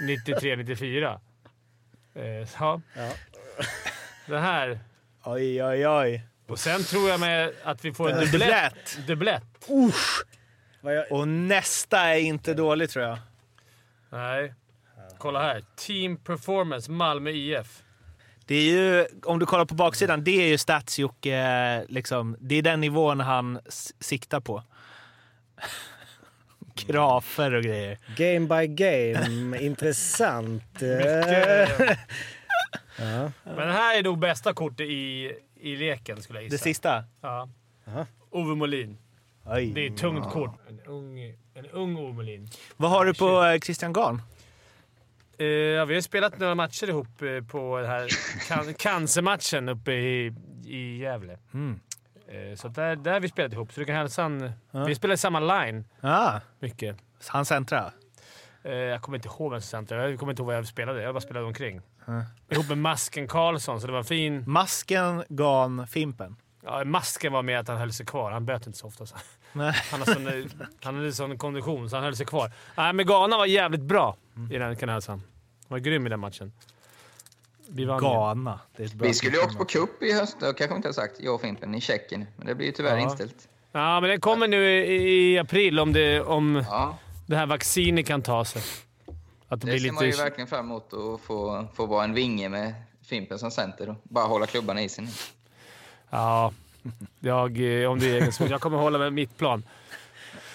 [LAUGHS] 93-94. Eh, ja. Ja. Det här. Oj, oj, oj. Och sen tror jag med att vi får en dubblett. dubblett. Dubblett. Jag... Och nästa är inte dålig tror jag. Nej. Kolla här. Team Performance Malmö IF. Det är ju, om du kollar på baksidan, det är ju stats liksom. Det är den nivån han siktar på. [LAUGHS] Krafer och grejer. Game by game. [LAUGHS] Intressant. [LAUGHS] Ja. Men det här är nog bästa kortet i, i leken skulle jag Det gissa. sista. Ja. Ove Molin. Oj. Det är ett tungt kort. En ung, en ung Ove Molin. Vad har du på eh, Christian Garn? Eh, ja, vi har spelat några matcher ihop eh, på den här can [LAUGHS] cancermatchen uppe i, i Gävle. Mm. Eh, så där, där har vi spelat ihop, så du kan hälsa han. Ja. Vi spelar i samma line Ah, mycket. han centra. Jag kommer inte ihåg vem som centrade. Jag kommer inte ihåg vad jag spelade. Jag bara spelade omkring. Ja. Ihop med Masken Karlsson, så det var en fin... Masken, Garn, Fimpen. Ja, masken var med att han höll sig kvar. Han böt inte så ofta. Så. Nej. Han, har sån, eh, han hade sån kondition, så han höll sig kvar. Nej, men Ghana var jävligt bra i den kanalsan. Han var grym i den matchen. Vi vann. Ghana. Det är ett bra Vi skulle ju åkt på cup i höst, det kanske inte har sagt, jag och Fimpen, i Tjeckien. Men det blir ju tyvärr Ja. inställt. Ja, men den kommer nu i, i april om det, om Ja, det här vaccinet kan ta sig. Att det, det blir ser man ju lite... verkligen fram emot att få, få vara en vinge med Fimpen som center och bara hålla klubban i isen. Ja, jag, eh, om det är egen Jag kommer hålla med mitt plan.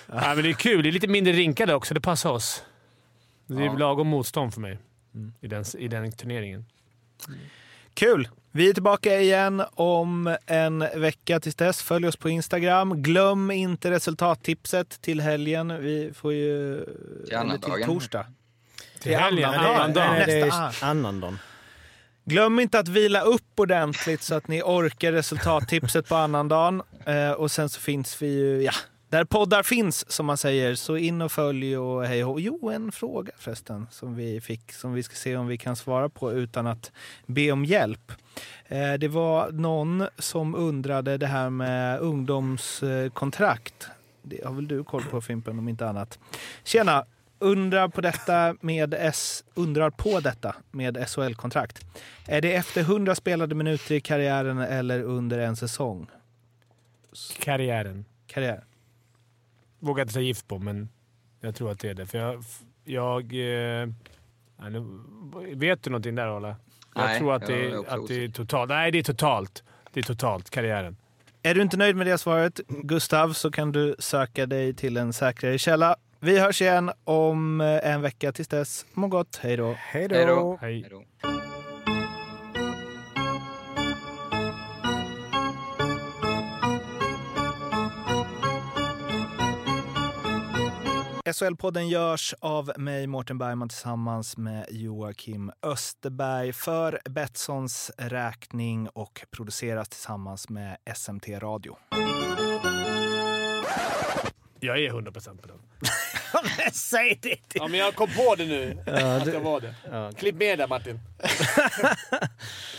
Ja, men det är kul. Det är lite mindre rinkade också. Det passar oss. Det är Ja. lagom motstånd för mig i, den, i den turneringen. Kul! Vi är tillbaka igen om en vecka. Tills dess, följ oss på Instagram. Glöm inte resultattipset till helgen. Vi får ju... Till eller till annandagen. torsdag. Till helgen. annandagen. Annan dag. Nej, det är Nästa. annandagen. Glöm inte att vila upp ordentligt så att ni orkar resultattipset på annandagen. Eh, och sen så finns vi ju... Ja, där poddar finns, som man säger. Så in och följ och hej och Jo, en fråga förresten som vi fick som vi ska se om vi kan svara på utan att be om hjälp. Eh, Det var någon som undrade det här med ungdomskontrakt. Det har väl du koll på Fimpen om inte annat. Tjena! Undrar på detta med S, undrar på detta med SHL-kontrakt. Är det efter 100 spelade minuter i karriären eller under en säsong? Karriären. Karriär. Vågar inte ta gift på, men jag tror att det är det. För jag... jag eh, nu, vet du någonting där, Ola? Jag Nej, tror att jag det, är att det är totalt. Nej, det är totalt. Det är totalt. Karriären. Är du inte nöjd med det svaret, Gustav, så kan du söka dig till en säkrare källa. Vi hörs igen om eh, en vecka. Tills dess, må gott. Hej då. Hej då! då. Hej. Hej då. SHL-podden görs av mig, Mårten Bergman, tillsammans med Joakim Österberg för Betssons räkning och produceras tillsammans med SMT Radio. Jag är 100% på den. [LAUGHS] Säg det! Ja, men jag kom på det nu. att jag var det. Klipp med där, Martin. [LAUGHS]